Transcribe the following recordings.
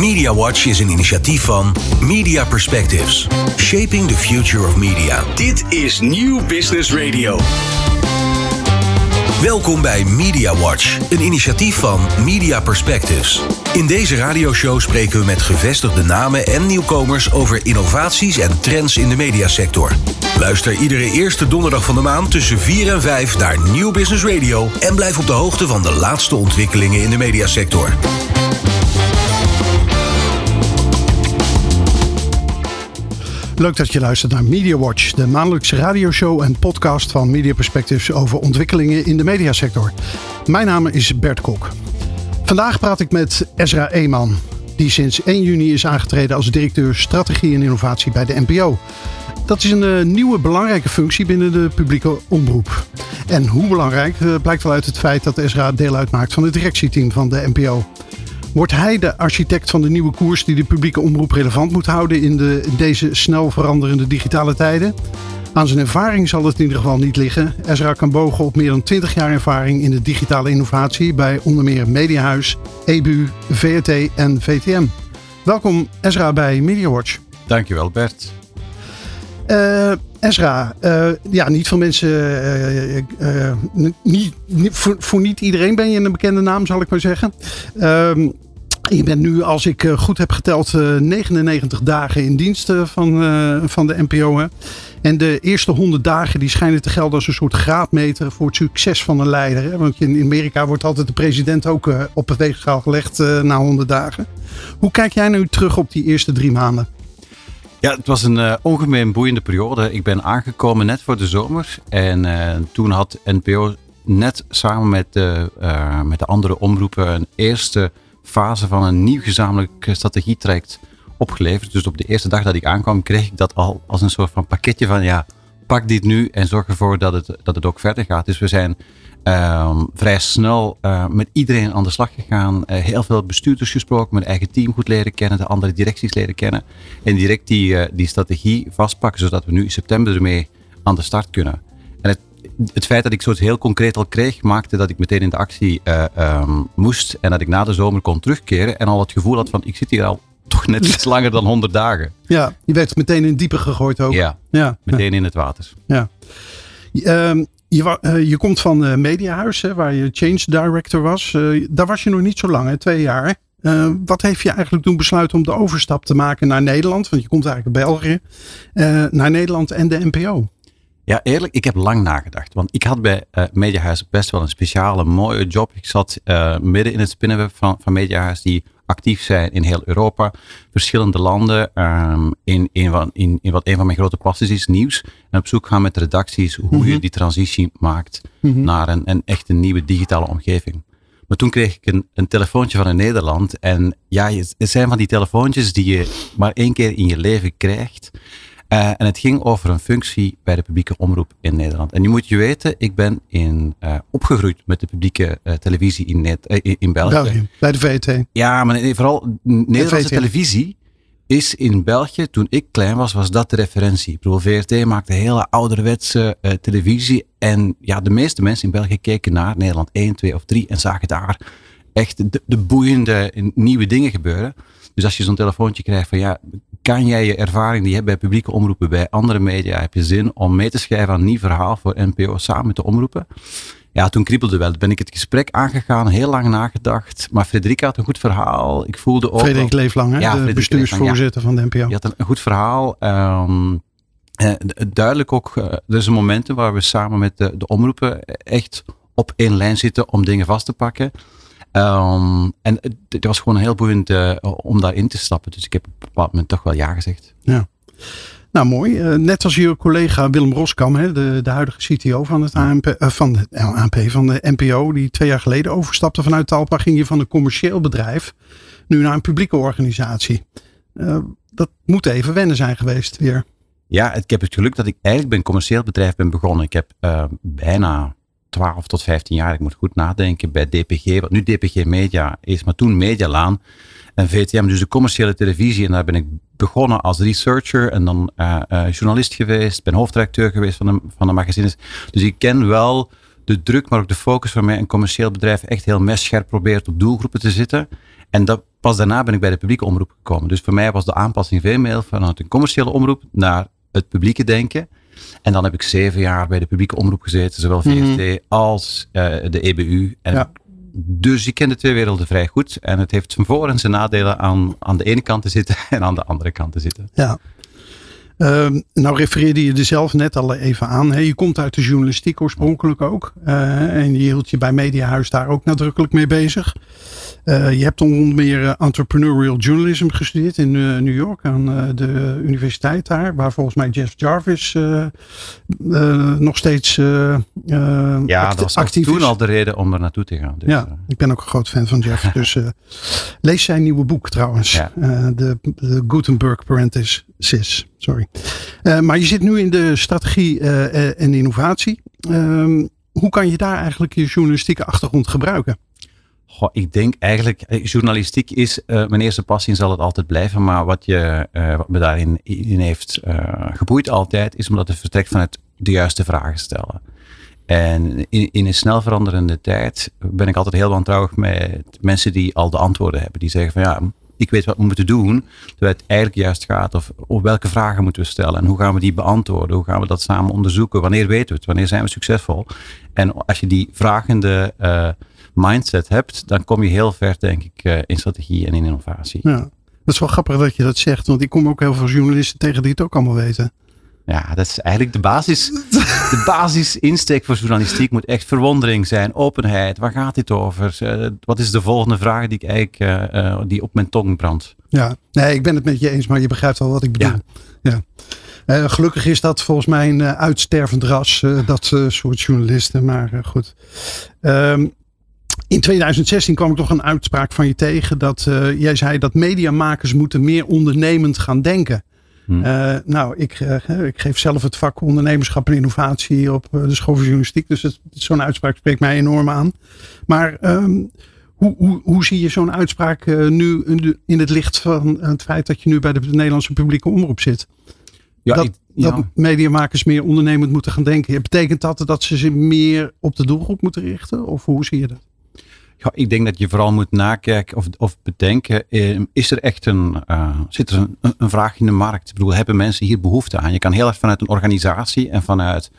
Media Watch is een initiatief van Media Perspectives. Shaping the future of media. Dit is Nieuw Business Radio. Welkom bij Media Watch, een initiatief van Media Perspectives. In deze radioshow spreken we met gevestigde namen en nieuwkomers over innovaties en trends in de mediasector. Luister iedere eerste donderdag van de maand tussen 4 en 5 naar Nieuw Business Radio en blijf op de hoogte van de laatste ontwikkelingen in de mediasector. Leuk dat je luistert naar Media Watch, de maandelijkse radioshow en podcast van Media Perspectives over ontwikkelingen in de mediasector. Mijn naam is Bert Kok. Vandaag praat ik met Ezra Eeman, die sinds 1 juni is aangetreden als directeur strategie en innovatie bij de NPO. Dat is een uh, nieuwe belangrijke functie binnen de publieke omroep. En hoe belangrijk uh, blijkt wel uit het feit dat Ezra deel uitmaakt van het directieteam van de NPO. Wordt hij de architect van de nieuwe koers die de publieke omroep relevant moet houden in, de, in deze snel veranderende digitale tijden? Aan zijn ervaring zal het in ieder geval niet liggen. Ezra kan bogen op meer dan 20 jaar ervaring in de digitale innovatie bij onder meer Mediahuis, EBU, VRT en VTM. Welkom Ezra bij MediaWatch. Dankjewel Bert. Uh, Ezra, uh, ja, niet veel mensen, uh, niet, niet, voor, voor, niet iedereen ben je een bekende naam, zal ik maar zeggen. Ehm, je bent nu, als ik goed heb geteld, 99 dagen in dienst van, van de NPO. Hè? En de eerste 100 dagen die schijnen te gelden als een soort graadmeter voor het succes van een leider. Hè? Want in Amerika wordt altijd de president ook op het weegschaal gelegd na 100 dagen. Hoe kijk jij nu terug op die eerste drie maanden? Ja, het was een uh, ongemeen boeiende periode. Ik ben aangekomen net voor de zomer. En uh, toen had NPO net samen met de, uh, met de andere omroepen een eerste fase van een nieuw gezamenlijk strategietraject opgeleverd. Dus op de eerste dag dat ik aankwam, kreeg ik dat al als een soort van pakketje van ja, pak dit nu en zorg ervoor dat het, dat het ook verder gaat. Dus we zijn Um, vrij snel uh, met iedereen aan de slag gegaan. Uh, heel veel bestuurders gesproken, mijn eigen team goed leren kennen, de andere directies leren kennen. En direct die, uh, die strategie vastpakken, zodat we nu in september ermee aan de start kunnen. En het, het feit dat ik zo heel concreet al kreeg, maakte dat ik meteen in de actie um, moest. En dat ik na de zomer kon terugkeren en al het gevoel had van ik zit hier al toch net iets langer dan 100 dagen. Ja, je werd meteen in diepe gegooid ook. Ja, ja. meteen in het water. Ja. Um, je, uh, je, komt van uh, Mediahuis, hè, waar je change director was. Uh, daar was je nog niet zo lang, twee jaar. wat heeft je eigenlijk toen besluiten om de overstap te maken naar Nederland? Want je komt eigenlijk uit België. naar Nederland en de NPO. Ja, eerlijk, ik heb lang nagedacht. Want ik had bij Mediahuis best wel een speciale, mooie job. Ik zat midden in het spinnenweb van, van Mediahuis, die actief zijn in heel Europa, verschillende landen. Um, in, in, van, in, in, wat een van mijn grote passies is, nieuws. En op zoek gaan met redacties hoe mm -hmm. je die transitie maakt mm -hmm. naar een, een echt een nieuwe digitale omgeving. Maar toen kreeg ik een, een telefoontje van in Nederland. En ja, het zijn van die telefoontjes die je maar één keer in je leven krijgt. Uh, en het ging over een functie bij de publieke omroep in Nederland. En nu moet je weten, ik ben in, uh, opgegroeid met de publieke uh, televisie in, net, in, België. België. Bij de VT. Ja, maar vooral Nederlandse televisie is in België, toen ik klein was, was dat de referentie. Ik bedoel, VRT maakte hele ouderwetse televisie. En ja, de meeste mensen in België keken naar Nederland 1, 2 of 3 en zagen daar echt de, de boeiende nieuwe dingen gebeuren. Dus als je zo'n telefoontje krijgt van ja, kan jij je ervaring die je hebt bij publieke omroepen, bij andere media, heb je zin om mee te schrijven aan een nieuw verhaal voor NPO samen met de omroepen? Ja, toen kriebelde wel. Ben ik het gesprek aangegaan, heel lang nagedacht. Maar Frederik had een goed verhaal. Ik voelde ook. Frederik Leeflang, hè? Ja, de bestuursvoorzitter ja. van de NPO. Je had een, een goed verhaal. Um, eh, duidelijk ook, uh, er zijn momenten waar we samen met de, de omroepen echt op één lijn zitten om dingen vast te pakken. Um, en het was gewoon heel boeiend uh, om daarin te stappen. Dus ik heb op een bepaald moment toch wel ja gezegd. Ja. Nou, mooi. Uh, net als je collega Willem Roskam, hè, de, de huidige CTO van het ANP, uh, van de ANP, van de NPO, die twee jaar geleden overstapte vanuit Talpa, ging je van een commercieel bedrijf nu naar een publieke organisatie. Uh, dat moet even wennen zijn geweest weer. Ja, ik heb het geluk dat ik eigenlijk bij een commercieel bedrijf ben begonnen. Ik heb bijna 12 tot 15 jaar, ik moet goed nadenken, bij DPG, wat nu DPG Media is, maar toen Medialaan en VTM, dus de commerciële televisie. En daar ben ik begonnen als researcher en dan uh, uh, journalist geweest, ben hoofdredacteur geweest van de, van de magazines. Dus ik ken wel de druk, maar ook de focus waarmee een commercieel bedrijf echt heel messcherp probeert op doelgroepen te zitten. En dat, pas daarna ben ik bij de publieke omroep gekomen. Dus voor mij was de aanpassing veel meer vanuit een commerciële omroep naar het publieke denken. En dan heb ik zeven jaar bij de publieke omroep gezeten, zowel VRT Mhm. als eh, de EBU. En Ja. Dus ik ken de twee werelden vrij goed. En het heeft zijn voor- en zijn nadelen aan, aan de ene kant te zitten en aan de andere kant te zitten. Ja. Ehm, nou refereerde je er zelf net al even aan. Hè? Je komt uit de journalistiek oorspronkelijk ook. Eh, en je hield je bij Mediahuis daar ook nadrukkelijk mee bezig. Eh, je hebt onder meer eh, entrepreneurial journalism gestudeerd in New York aan de universiteit daar. Waar volgens mij Jeff Jarvis nog steeds Ja, act- dat was actief toen is. al de reden om er naartoe te gaan. Dus, Ja, ik ben ook een groot fan van Jeff. Dus lees zijn nieuwe boek trouwens. Ja. De, de Gutenberg Parenthesis. Sorry. Eh, maar je zit nu in de strategie eh, eh, en innovatie. Ehm, hoe kan je daar eigenlijk je journalistieke achtergrond gebruiken? Goh, ik denk eigenlijk, journalistiek is mijn eerste passie en zal het altijd blijven. Maar wat, je, wat me daarin in heeft geboeid altijd, is omdat het vertrekt vanuit de juiste vragen stellen. En in, in een snel veranderende tijd ben ik altijd heel wantrouwig met mensen die al de antwoorden hebben. Die zeggen van ja, ik weet wat we moeten doen. Terwijl het eigenlijk juist gaat of, welke vragen moeten we stellen en hoe gaan we die beantwoorden? Hoe gaan we dat samen onderzoeken? Wanneer weten we het? Wanneer zijn we succesvol? En als je die vragende eh, mindset hebt, dan kom je heel ver, denk ik, eh, in strategie en in innovatie. Ja. Dat is wel grappig dat je dat zegt. Want ik kom ook heel veel journalisten tegen die het ook allemaal weten. Ja, dat is eigenlijk de basis. De basisinsteek voor journalistiek moet echt verwondering zijn, openheid. Waar gaat dit over? Eh, wat is de volgende vraag die ik eigenlijk eh, eh, die op mijn tong brandt? Ja, nee, ik ben het met je eens, maar je begrijpt wel wat ik bedoel. Ja. Eh, gelukkig is dat volgens mij een uitstervend ras, dat soort journalisten. Maar goed. Ehm, in 2016 kwam ik toch een uitspraak van je tegen. Dat jij zei dat mediamakers moeten meer ondernemend gaan denken. Hm. Eh, nou, ik, eh, ik geef zelf het vak ondernemerschap en innovatie op eh, de school van journalistiek. Dus zo'n uitspraak spreekt mij enorm aan. Maar ehm, hoe, hoe, hoe zie je zo'n uitspraak nu in het licht van het feit dat je nu bij de Nederlandse publieke omroep zit? Ja, dat, ik- ja. dat mediamakers meer ondernemend moeten gaan denken. Betekent dat dat ze zich meer op de doelgroep moeten richten? Of hoe zie je dat? Ik denk dat je vooral moet nakijken of, of bedenken, eh, is er echt een, eh, zit er een, een- vraag in de markt? Ik bedoel, hebben mensen hier behoefte aan? Je kan heel erg vanuit een organisatie en vanuit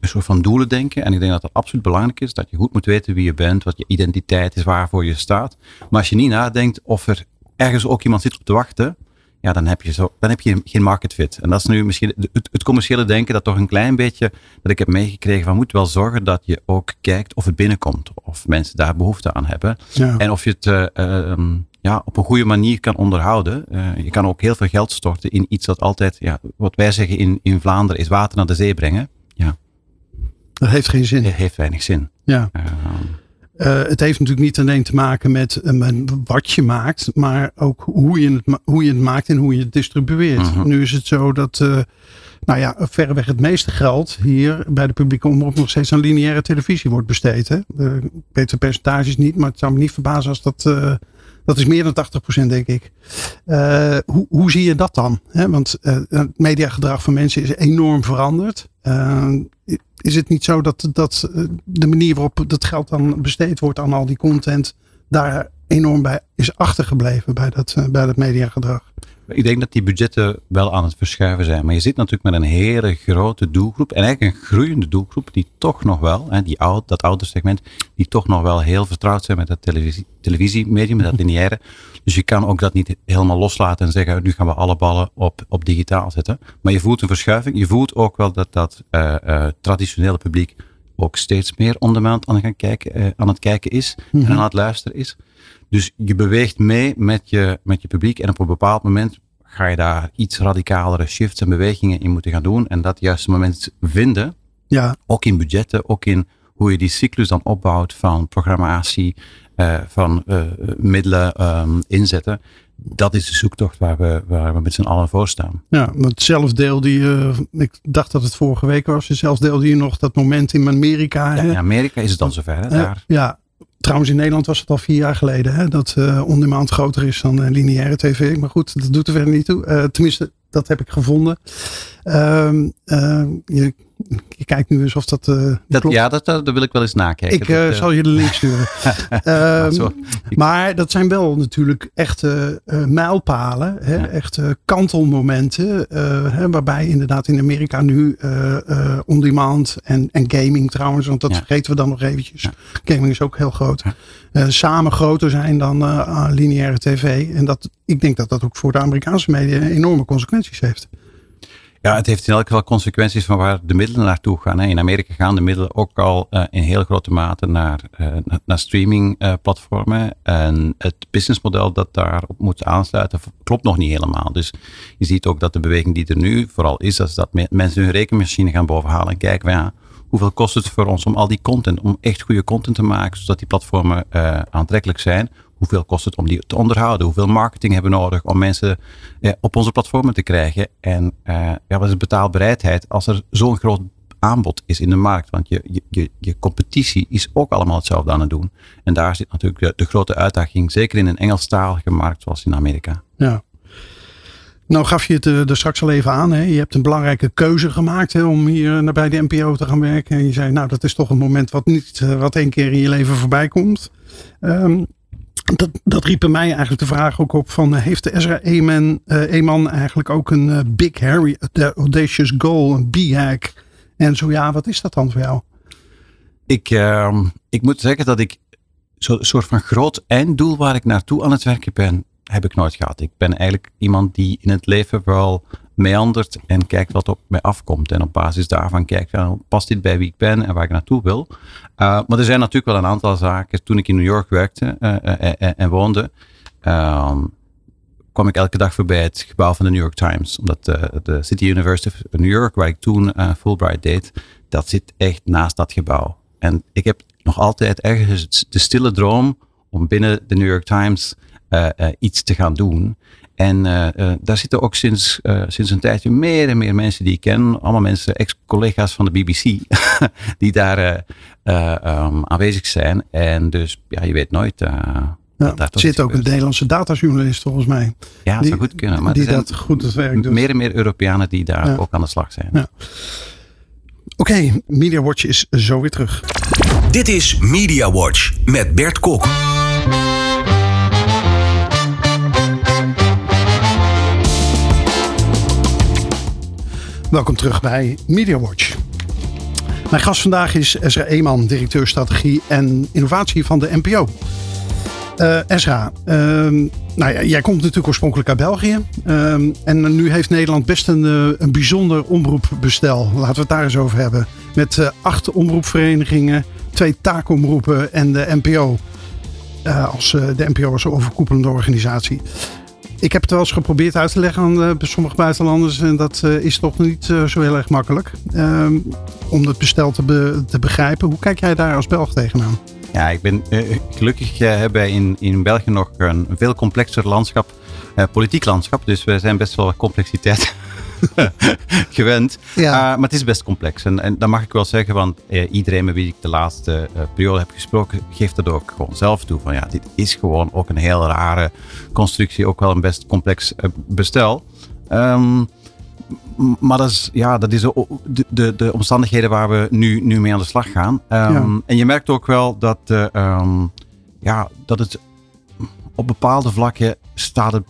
een soort van doelen denken. En ik denk dat het absoluut belangrijk is dat je goed moet weten wie je bent, wat je identiteit is, waarvoor je staat. Maar als je niet nadenkt of er ergens ook iemand zit op te wachten, ja, dan heb je, zo, dan heb je geen market fit. En dat is nu misschien het, het commerciële denken dat toch een klein beetje, dat ik heb meegekregen van moet wel zorgen dat je ook kijkt of het binnenkomt. Of mensen daar behoefte aan hebben. Ja. En of je het eh, ehm, ja, op een goede manier kan onderhouden. Eh, je kan ook heel veel geld storten in iets dat altijd, ja, wat wij zeggen in, in Vlaanderen, is water naar de zee brengen. Ja, Dat heeft geen zin. het heeft weinig zin. Ja. Ehm, Eh, het heeft natuurlijk niet alleen te maken met, eh, met wat je maakt, maar ook hoe je het, hoe je het maakt en hoe je het distribueert. Mhm. Nu is het zo dat, eh, nou ja, verreweg het meeste geld hier bij de publieke omroep nog steeds aan lineaire televisie wordt besteed. Hè? Eh, ik weet de percentages niet, maar het zou me niet verbazen als dat, eh, dat is meer dan 80% denk ik. Eh, hoe, hoe zie je dat dan? Want eh, het mediagedrag van mensen is enorm veranderd. Eh, is het niet zo dat, dat de manier waarop dat geld dan besteed wordt aan al die content daar enorm bij is achtergebleven bij dat, eh, bij dat mediagedrag? Ik denk dat die budgetten wel aan het verschuiven zijn. Maar je zit natuurlijk met een hele grote doelgroep. En eigenlijk een groeiende doelgroep die toch nog wel, hè, die oud, dat oude segment, die toch nog wel heel vertrouwd zijn met dat televisie, televisiemedium, met dat lineaire. Dus je kan ook dat niet helemaal loslaten en zeggen, nu gaan we alle ballen op, op digitaal zetten. Maar je voelt een verschuiving. Je voelt ook wel dat dat eh, eh, traditionele publiek ook steeds meer on demand aan, gaan kijken, eh, aan het kijken is en aan het luisteren is. Dus je beweegt mee met je, met je publiek en op een bepaald moment ga je daar iets radicalere shifts en bewegingen in moeten gaan doen en dat juiste moment vinden, Ja, ook in budgetten, ook in hoe je die cyclus dan opbouwt van programmatie, eh, van eh, middelen ehm, inzetten. Dat is de zoektocht waar we, waar we met z'n allen voor staan. ja, want zelf deelde je, ik dacht dat het vorige week was, zelf deelde je nog dat moment in Amerika. Ja, in Amerika is het dan zover. Hè, Eh, daar. ja, trouwens in Nederland was het al vier jaar geleden hè, dat eh on-demand groter is dan eh, lineaire tv. Maar goed, dat doet er verder niet toe. Eh, tenminste, dat heb ik gevonden. Ehm, eh, je Je kijkt nu eens of dat, uh, dat klopt. Ja, dat, dat, wil ik wel eens nakijken. Ik uh, zal je de link sturen. um, maar dat zijn wel natuurlijk echte uh, mijlpalen. Hè? Ja. Echte kantelmomenten. Hè, waarbij inderdaad in Amerika nu on-demand en, en gaming trouwens. Want dat ja. vergeten we dan nog eventjes. Ja. Gaming is ook heel groot. samen groter zijn dan lineaire tv. En dat, ik denk dat dat ook voor de Amerikaanse media enorme consequenties heeft. Ja, het heeft in elk geval consequenties van waar de middelen naartoe gaan. In Amerika gaan de middelen ook al uh, in heel grote mate naar, uh, naar streamingplatformen. Uh, en het businessmodel dat daarop moet aansluiten klopt nog niet helemaal. Dus je ziet ook dat de beweging die er nu vooral is, dat is dat mensen hun rekenmachine gaan bovenhalen en kijken, ja, hoeveel kost het voor ons om al die content, om echt goede content te maken, zodat die platformen aantrekkelijk zijn hoeveel kost het om die te onderhouden? Hoeveel marketing hebben we nodig om mensen eh, op onze platformen te krijgen? En eh, ja, wat is betaalbereidheid als er zo'n groot aanbod is in de markt? Want je, je, je competitie is ook allemaal hetzelfde aan het doen. En daar zit natuurlijk de, grote uitdaging, zeker in een Engelstalige markt zoals in Amerika. Ja. Nou gaf je het er, er straks al even aan. Hè? Je hebt een belangrijke keuze gemaakt hè, om hier naar bij de NPO te gaan werken. En je zei, nou dat is toch een moment wat niet uh, wat één keer in je leven voorbij komt. Um, dat, dat riep mij eigenlijk de vraag ook op van heeft de Ezra Eman, uh, Eman eigenlijk ook een uh, Big Harry, Audacious Goal, een B-hack? En zo ja, wat is dat dan voor jou? Ik, uh, ik moet zeggen dat ik zo'n soort van groot einddoel waar ik naartoe aan het werken ben, heb ik nooit gehad. Ik ben eigenlijk iemand die in het leven wel meandert en kijkt wat op mij afkomt. En op basis daarvan kijkt, van, past dit bij wie ik ben en waar ik naartoe wil? Uh, maar er zijn natuurlijk wel een aantal zaken. Toen ik in New York werkte uh, en woonde, ehm, kwam ik elke dag voorbij het gebouw van de New York Times. Omdat de City University of New York, waar ik toen Fulbright deed, dat zit echt naast dat gebouw. En ik heb nog altijd ergens de stille droom om binnen de New York Times iets te gaan doen. En uh, uh, daar zitten ook sinds, uh, sinds een tijdje meer en meer mensen die ik ken. Allemaal mensen, ex-collega's van de BBC, die daar um, aanwezig zijn. En dus ja, je weet nooit. Ja, er zit ook een Nederlandse datajournalist volgens mij. Ja, dat die, zou goed kunnen. Maar die dat goed het werk doet. Meer en meer Europeanen die daar ja. ook aan de slag zijn. Ja. Oké, okay, Media Watch is zo weer terug. Dit is Media Watch met Bert Kok. Welkom terug bij Media Watch. Mijn gast vandaag is Ezra Eeman, directeur strategie en innovatie van de NPO. Uh, Ezra, uh, nou ja, jij komt natuurlijk oorspronkelijk uit België. Uh, en nu heeft Nederland best een, uh, een bijzonder omroepbestel. Laten we het daar eens over hebben. Met uh, acht omroepverenigingen, twee taakomroepen en de NPO. als de NPO als overkoepelende organisatie. Ik heb het wel eens geprobeerd uit te leggen aan uh, sommige buitenlanders. En dat uh, is toch niet uh, zo heel erg makkelijk. Ehm, om het bestel te, te, begrijpen. Hoe kijk jij daar als Belg tegenaan? Ja, ik ben gelukkig hebben wij in, in België nog een veel complexer landschap. politiek landschap. Dus we zijn best wel complexiteit gewend. Ja. Uh, maar het is best complex. En, en dat mag ik wel zeggen, want uh, iedereen met wie ik de laatste uh, periode heb gesproken, geeft dat ook gewoon zelf toe. Van ja, dit is gewoon ook een heel rare constructie, ook wel een best complex bestel. Um, maar dat is, ja, dat is de, de, de, omstandigheden waar we nu, nu mee aan de slag gaan. Um, ja. En je merkt ook wel dat, um, ja, dat het op bepaalde vlakken staat het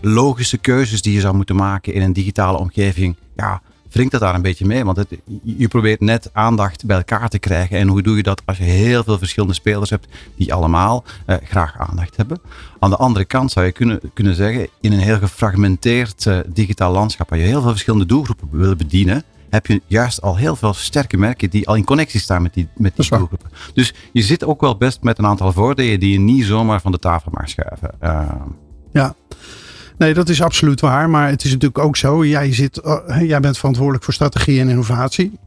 logische keuzes die je zou moeten maken in een digitale omgeving, ja, wringt dat daar een beetje mee. Want het, je probeert net aandacht bij elkaar te krijgen. En hoe doe je dat als je heel veel verschillende spelers hebt die allemaal uh, graag aandacht hebben? Aan de andere kant zou je kunnen, kunnen zeggen, in een heel gefragmenteerd uh, digitaal landschap, waar je heel veel verschillende doelgroepen wil bedienen, heb je juist al heel veel sterke merken die al in connectie staan met die, met die doelgroepen. Dus je zit ook wel best met een aantal voordelen die je niet zomaar van de tafel mag schuiven. Uh, ja. Nee, dat is absoluut waar. Maar het is natuurlijk ook zo. Jij, zit, uh, jij bent verantwoordelijk voor strategie en innovatie.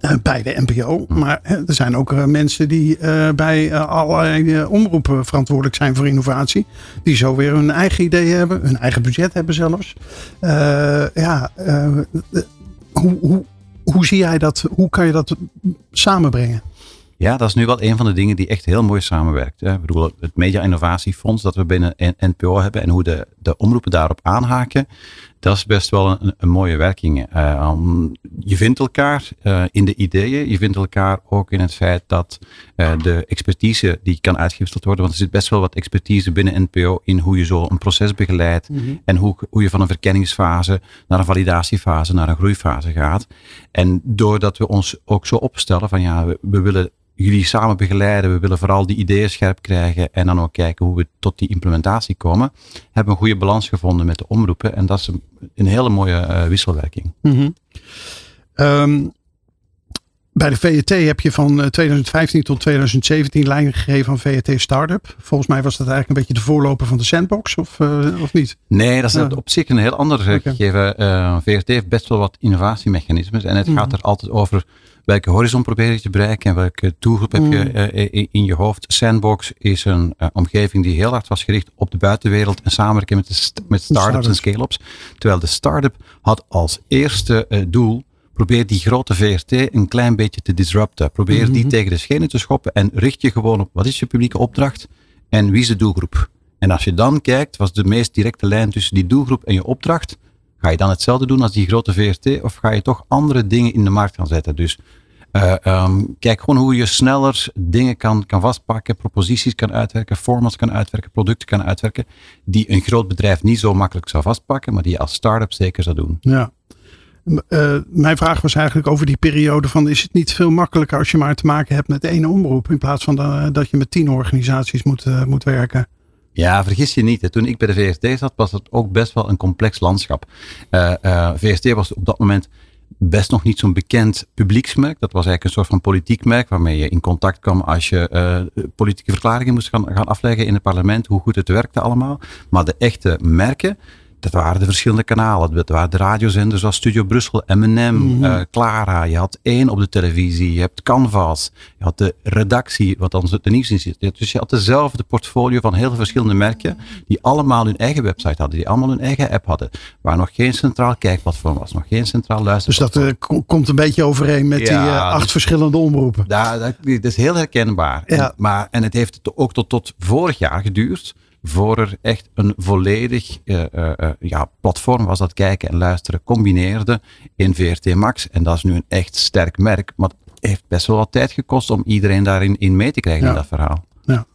Uh, bij de NPO. Maar er zijn ook uh, mensen die bij allerlei omroepen verantwoordelijk zijn voor innovatie. Die zo weer hun eigen idee hebben. Hun eigen budget hebben zelfs. ja, hoe, hoe, hoe zie jij dat? Hoe kan je dat samenbrengen? Ja, dat is nu wel een van de dingen die echt heel mooi samenwerkt. Ik bedoel, het Media Innovatiefonds dat we binnen NPO hebben en hoe de, de omroepen daarop aanhaken. Dat is best wel een, een mooie werking. Uh, je vindt elkaar uh, in de ideeën. Je vindt elkaar ook in het feit dat uh, de expertise die kan uitgewisseld worden. Want er zit best wel wat expertise binnen NPO in hoe je zo een proces begeleidt. Mm -hmm. En hoe, hoe je van een verkenningsfase naar een validatiefase, naar een groeifase gaat. En doordat we ons ook zo opstellen van ja, we, we willen jullie samen begeleiden. We willen vooral die ideeën scherp krijgen en dan ook kijken hoe we tot die implementatie komen. Hebben we een goede balans gevonden met de omroepen en dat is een, een hele mooie uh, wisselwerking. Mm -hmm. um, bij de VET heb je van 2015 tot 2017 leiding gegeven aan VET Startup. Volgens mij was dat eigenlijk een beetje de voorloper van de sandbox, of, uh, of niet? Nee, dat is op zich een heel ander okay. gegeven. VET heeft best wel wat innovatiemechanismes en het mm -hmm. gaat er altijd over welke horizon probeer je te bereiken en welke doelgroep heb je uh, in je hoofd. Sandbox is een uh, omgeving die heel hard was gericht op de buitenwereld en samenwerken met, de st met start-ups en scale-ups. Terwijl de start-up had als eerste uh, doel Probeer die grote VRT een klein beetje te disrupten. Probeer mm -hmm. die tegen de schenen te schoppen en richt je gewoon op wat is je publieke opdracht en wie is de doelgroep. En als je dan kijkt, was de meest directe lijn tussen die doelgroep en je opdracht, Ga je dan hetzelfde doen als die grote VRT of ga je toch andere dingen in de markt gaan zetten? Dus uh, um, kijk gewoon hoe je sneller dingen kan, kan vastpakken, proposities kan uitwerken, formats kan uitwerken, producten kan uitwerken, die een groot bedrijf niet zo makkelijk zou vastpakken, maar die je als start-up zeker zou doen. Ja. Uh, mijn vraag was eigenlijk over die periode van is het niet veel makkelijker als je maar te maken hebt met één omroep in plaats van de, dat je met tien organisaties moet, moet werken? Ja, vergis je niet. Toen ik bij de VRT zat, was het ook best wel een complex landschap. Uh, was op dat moment best nog niet zo'n bekend publieksmerk. Dat was eigenlijk een soort van politiek merk waarmee je in contact kwam als je uh, politieke verklaringen moest gaan, gaan afleggen in het parlement, hoe goed het werkte allemaal. Maar de echte merken, dat waren de verschillende kanalen. Dat waren de radiozenders zoals Studio Brussel, M&M, uh, Clara. Je had één op de televisie. Je hebt Canvas. Je had de redactie, wat dan de nieuws in zit. Dus je had dezelfde portfolio van heel verschillende merken. Die allemaal hun eigen website hadden. Die allemaal hun eigen app hadden. Waar nog geen centraal kijkplatform was. Nog geen centraal luisterplatform. Dus dat uh, komt een beetje overeen met ja, die uh, acht dus, verschillende omroepen. Ja, dat, dat, is heel herkenbaar. Ja. En, maar, en het heeft ook tot, tot vorig jaar geduurd voor er echt een volledig uh, uh, ja, platform was dat kijken en luisteren combineerde in VRT Max. En dat is nu een echt sterk merk, maar het heeft best wel wat tijd gekost om iedereen daarin in mee te krijgen ja. in dat verhaal. Ja.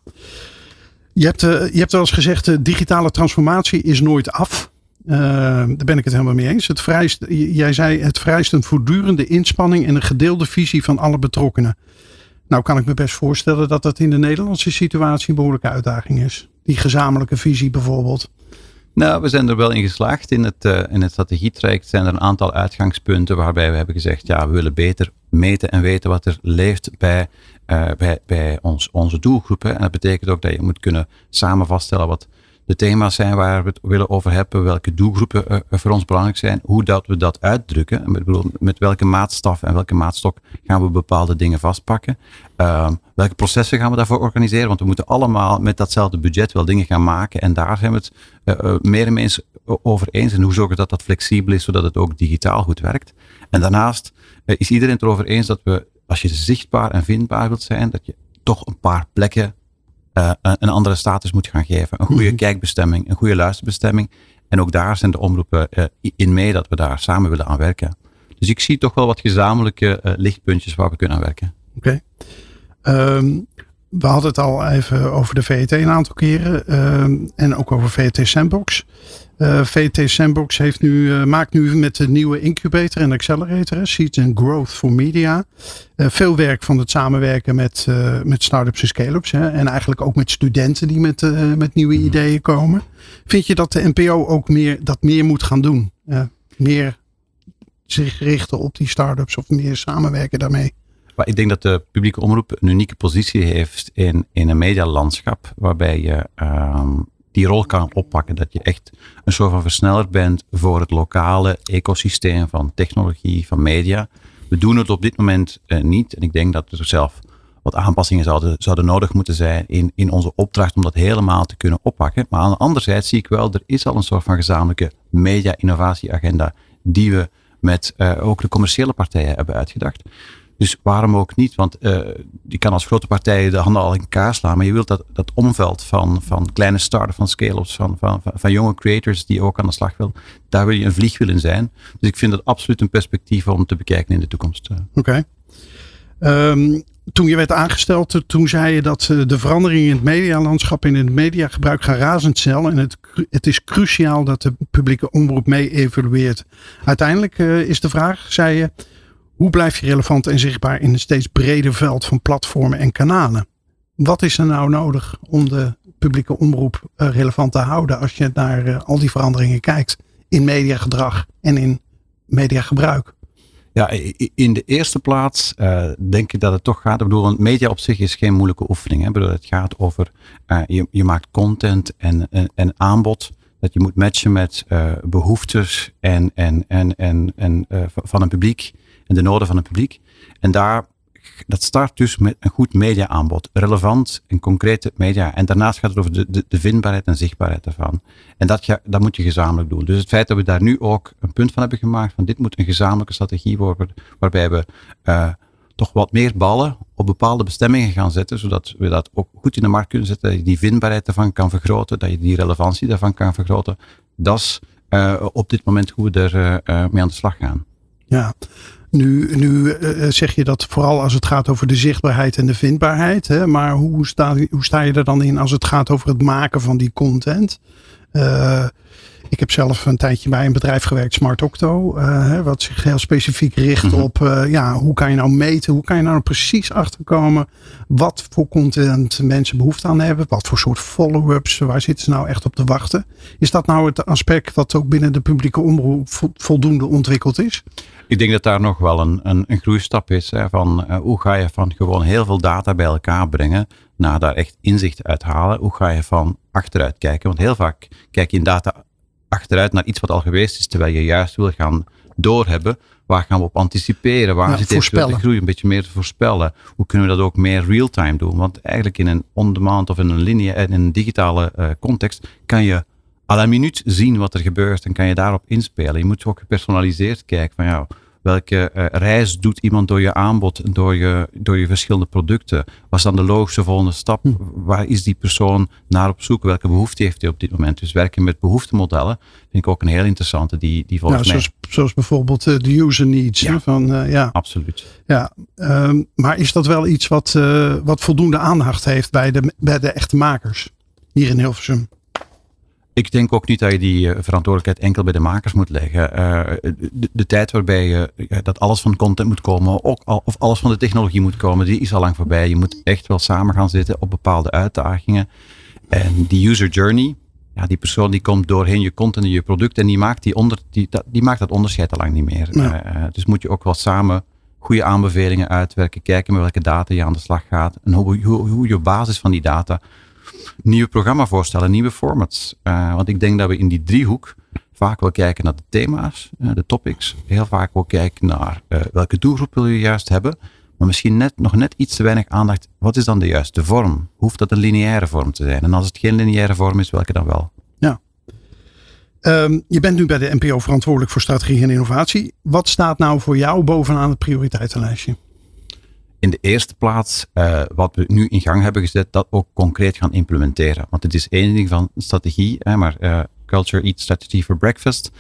Je hebt, je hebt wel eens gezegd, de digitale transformatie is nooit af. daar ben ik het helemaal mee eens. Het vereist, jij zei, het vereist een voortdurende inspanning en een gedeelde visie van alle betrokkenen. Nou kan ik me best voorstellen dat dat in de Nederlandse situatie een behoorlijke uitdaging is. Die gezamenlijke visie bijvoorbeeld. Nou, we zijn er wel in geslaagd. In het, uh, in het strategietraject zijn er een aantal uitgangspunten waarbij we hebben gezegd, ja, we willen beter meten en weten wat er leeft bij, uh, bij, bij ons, onze doelgroepen. En dat betekent ook dat je moet kunnen samen vaststellen wat de thema's zijn waar we het willen over hebben, welke doelgroepen uh, voor ons belangrijk zijn, hoe dat we dat uitdrukken, met, met welke maatstaf en welke maatstok gaan we bepaalde dingen vastpakken, uh, welke processen gaan we daarvoor organiseren, want we moeten allemaal met datzelfde budget wel dingen gaan maken en daar zijn we het uh, meer en eens over eens en hoe zorgen dat dat flexibel is, zodat het ook digitaal goed werkt. En daarnaast is iedereen het erover eens dat we, als je zichtbaar en vindbaar wilt zijn, dat je toch een paar plekken uh, een andere status moet gaan geven. Een goede -hmm. kijkbestemming, een goede luisterbestemming. En ook daar zijn de omroepen uh, in mee dat we daar samen willen aan werken. Dus ik zie toch wel wat gezamenlijke uh, lichtpuntjes waar we kunnen aan werken. Oké. Okay. Um, we hadden het al even over de VET een aantal keren. Um, en ook over VET Sandbox. Uh, VT Sandbox heeft nu, uh, maakt nu met de nieuwe incubator en accelerator, Seeds and Growth for Media, uh, veel werk van het samenwerken met, met start-ups en scale-ups. Hè, en eigenlijk ook met studenten die met, met nieuwe mhm. ideeën komen. Vind je dat de NPO ook meer, dat meer moet gaan doen? meer zich richten op die start-ups of meer samenwerken daarmee? Maar ik denk dat de publieke omroep een unieke positie heeft in, in een medialandschap waarbij je um, die rol kan oppakken. Dat je echt een soort van versneller bent voor het lokale ecosysteem van technologie, van media. We doen het op dit moment uh, niet. En ik denk dat er zelf wat aanpassingen zouden, zouden nodig moeten zijn in, in onze opdracht om dat helemaal te kunnen oppakken. Maar aan de andere zijde zie ik wel, er is al een soort van gezamenlijke media-innovatieagenda die we met uh, ook de commerciële partijen hebben uitgedacht. Dus waarom ook niet? Want uh, je kan als grote partij de handen al in elkaar slaan, maar je wilt dat, dat omveld van, van kleine startups, van scale-ups, van, van, van, jonge creators die ook aan de slag willen, daar wil je een vliegwiel in zijn. Dus ik vind dat absoluut een perspectief om te bekijken in de toekomst. Oké. Ehm, toen je werd aangesteld, toen zei je dat de veranderingen in het medialandschap en in het mediagebruik gaan razendsnel. En het, het is cruciaal dat de publieke omroep mee evolueert. Uiteindelijk is de vraag, zei je, hoe blijf je relevant en zichtbaar in een steeds breder veld van platformen en kanalen? Wat is er nou nodig om de publieke omroep eh, relevant te houden als je naar eh, al die veranderingen kijkt in mediagedrag en in mediagebruik? Ja, in de eerste plaats uh, denk ik dat het toch gaat. Ik bedoel, media op zich is geen moeilijke oefening. Hè. Ik bedoel, het gaat over je, je maakt content en, aanbod. Dat je moet matchen met behoeftes en, en, en, en, en van een publiek en de noden van het publiek. En daar, dat start dus met een goed mediaaanbod. Relevant en concrete media. En daarnaast gaat het over de, de, vindbaarheid en zichtbaarheid ervan. En dat, ga, dat moet je gezamenlijk doen. Dus het feit dat we daar nu ook een punt van hebben gemaakt. Van dit moet een gezamenlijke strategie worden. Waarbij we uh, toch wat meer ballen op bepaalde bestemmingen gaan zetten. Zodat we dat ook goed in de markt kunnen zetten. Dat je die vindbaarheid ervan kan vergroten. Dat je die relevantie daarvan kan vergroten. Dat is uh, op dit moment hoe we er uh, mee aan de slag gaan. Ja, nu, nu uh, zeg je dat vooral als het gaat over de zichtbaarheid en de vindbaarheid. Hè? Maar hoe sta, hoe sta je er dan in als het gaat over het maken van die content? Uh, ik heb zelf een tijdje bij een bedrijf gewerkt, Smart Octo, uh, wat zich heel specifiek richt mhm. op uh, ja, hoe kan je nou meten, hoe kan je nou precies achterkomen wat voor content mensen behoefte aan hebben, wat voor soort follow-ups, waar zitten ze nou echt op te wachten. Is dat nou het aspect wat ook binnen de publieke omroep voldoende ontwikkeld is? Ik denk dat daar nog wel een, een, een groeistap is. Hè, van uh, hoe ga je van gewoon heel veel data bij elkaar brengen naar daar echt inzicht uit halen. Hoe ga je van achteruit kijken? Want heel vaak kijk je in data achteruit naar iets wat al geweest is, terwijl je juist wil gaan doorhebben. Waar gaan we op anticiperen? Waar ja, zit de groei een beetje meer te voorspellen? Hoe kunnen we dat ook meer real-time doen? Want eigenlijk in een on-demand of in een linie en in een digitale uh, context kan je à la minuut zien wat er gebeurt en kan je daarop inspelen. Je moet ook gepersonaliseerd kijken van ja, welke uh, reis doet iemand door je aanbod, door je, door je verschillende producten? Wat is dan de logische volgende stap? Hm. Waar is die persoon naar op zoek? Welke behoefte heeft hij op dit moment? Dus werken met behoeftemodellen vind ik ook een heel interessante. Die, die volgens nou, zoals, mij... zoals bijvoorbeeld uh, de user needs. Ja, van, uh, ja. absoluut. Ja, um, maar is dat wel iets wat, wat voldoende aandacht heeft bij de, bij de echte makers hier in Hilversum? Ik denk ook niet dat je die eh, verantwoordelijkheid enkel bij de makers moet leggen. Uh, de, de, tijd waarbij je, dat alles van content moet komen, ook al, of alles van de technologie moet komen, die is al lang voorbij. Je moet echt wel samen gaan zitten op bepaalde uitdagingen. En die user journey, ja, die persoon die komt doorheen je content en je product en die maakt, die onder, die, dat, die maakt dat onderscheid al lang niet meer. Ja. Uh, dus moet je ook wel samen goede aanbevelingen uitwerken, kijken met welke data je aan de slag gaat en hoe, hoe, hoe je op basis van die data nieuwe programmavoorstellen, nieuwe formats. Uh, want ik denk dat we in die driehoek vaak wel kijken naar de thema's, uh, de topics. Heel vaak wel kijken naar uh, welke doelgroep wil je juist hebben. Maar misschien net, nog net iets te weinig aandacht. Wat is dan de juiste vorm? Hoeft dat een lineaire vorm te zijn? En als het geen lineaire vorm is, welke dan wel? Ja. Um, je bent nu bij de NPO verantwoordelijk voor strategie en innovatie. Wat staat nou voor jou bovenaan het prioriteitenlijstje? In de eerste plaats uh, wat we nu in gang hebben gezet, dat ook concreet gaan implementeren. Want het is één ding van strategie, hè, maar uh, Culture Eat Strategy for Breakfast.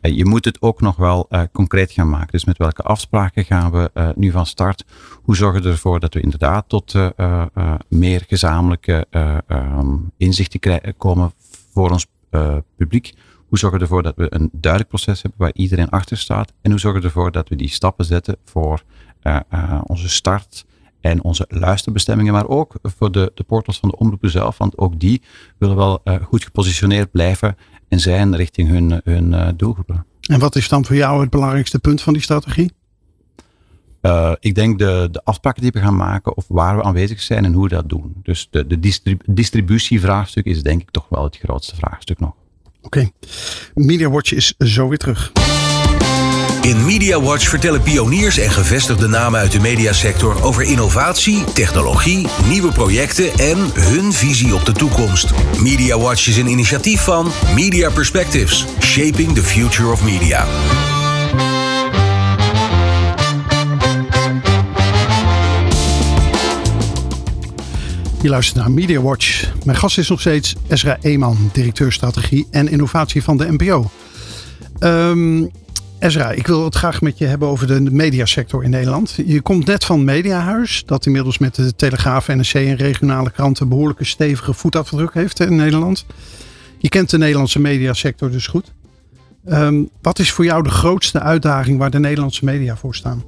Uh, je moet het ook nog wel concreet gaan maken. Dus met welke afspraken gaan we nu van start? Hoe zorgen we ervoor dat we inderdaad tot meer gezamenlijke um, inzichten komen voor ons publiek? Hoe zorgen we ervoor dat we een duidelijk proces hebben waar iedereen achter staat? En hoe zorgen we ervoor dat we die stappen zetten voor onze start en onze luisterbestemmingen, maar ook voor de, de portals van de omroepen zelf, want ook die willen wel uh, goed gepositioneerd blijven en zijn richting hun, hun doelgroepen. En wat is dan voor jou het belangrijkste punt van die strategie? Uh, ik denk de, de afspraken die we gaan maken of waar we aanwezig zijn en hoe we dat doen. Dus de, de distrib distributievraagstuk is denk ik toch wel het grootste vraagstuk nog. Oké. Okay. MediaWatch is zo weer terug. In Media Watch vertellen pioniers en gevestigde namen uit de mediasector over innovatie, technologie, nieuwe projecten en hun visie op de toekomst. Media Watch is een initiatief van Media Perspectives, Shaping the Future of Media. Je luistert naar Media Watch. Mijn gast is nog steeds Ezra Eeman, directeur strategie en innovatie van de NPO. Ehm, Ezra, ik wil het graag met je hebben over de mediasector in Nederland. Je komt net van Mediahuis, dat inmiddels met de Telegraaf, NRC en regionale kranten behoorlijke stevige voetafdruk heeft in Nederland. Je kent de Nederlandse mediasector dus goed. Ehm, wat is voor jou de grootste uitdaging waar de Nederlandse media voor staan?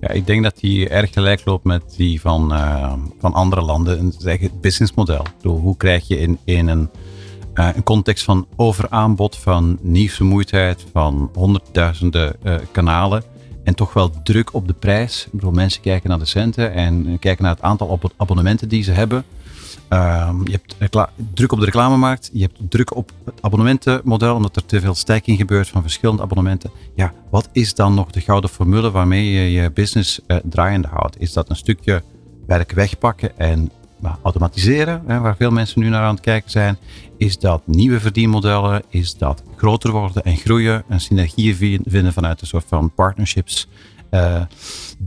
Ja, ik denk dat die erg gelijk loopt met die van, uh, van andere landen. Het businessmodel. Hoe krijg je in, in een uh, een context van overaanbod, van nieuwsvermoeidheid, van honderdduizenden uh, kanalen. En toch wel druk op de prijs. Ik bedoel, mensen kijken naar de centen en kijken naar het aantal abonnementen die ze hebben. Uh, je hebt druk op de reclamemarkt, je hebt druk op het abonnementenmodel, omdat er te veel stijging gebeurt van verschillende abonnementen. Ja, wat is dan nog de gouden formule waarmee je je business draaiende houdt? Is dat een stukje werk wegpakken en automatiseren, hè, waar veel mensen nu naar aan het kijken zijn, is dat nieuwe verdienmodellen, is dat groter worden en groeien en synergieën vinden vanuit een soort van partnerships. Uh,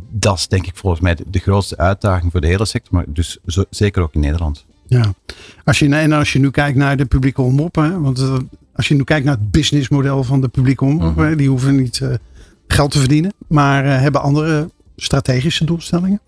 dat is denk ik volgens mij de, grootste uitdaging voor de hele sector, maar dus zo, zeker ook in Nederland. Ja, als je, en als je nu kijkt naar de publieke omroep, hè, want uh, als je nu kijkt naar het businessmodel van de publieke omroep, mm die hoeven niet uh, geld te verdienen, maar hebben andere strategische doelstellingen.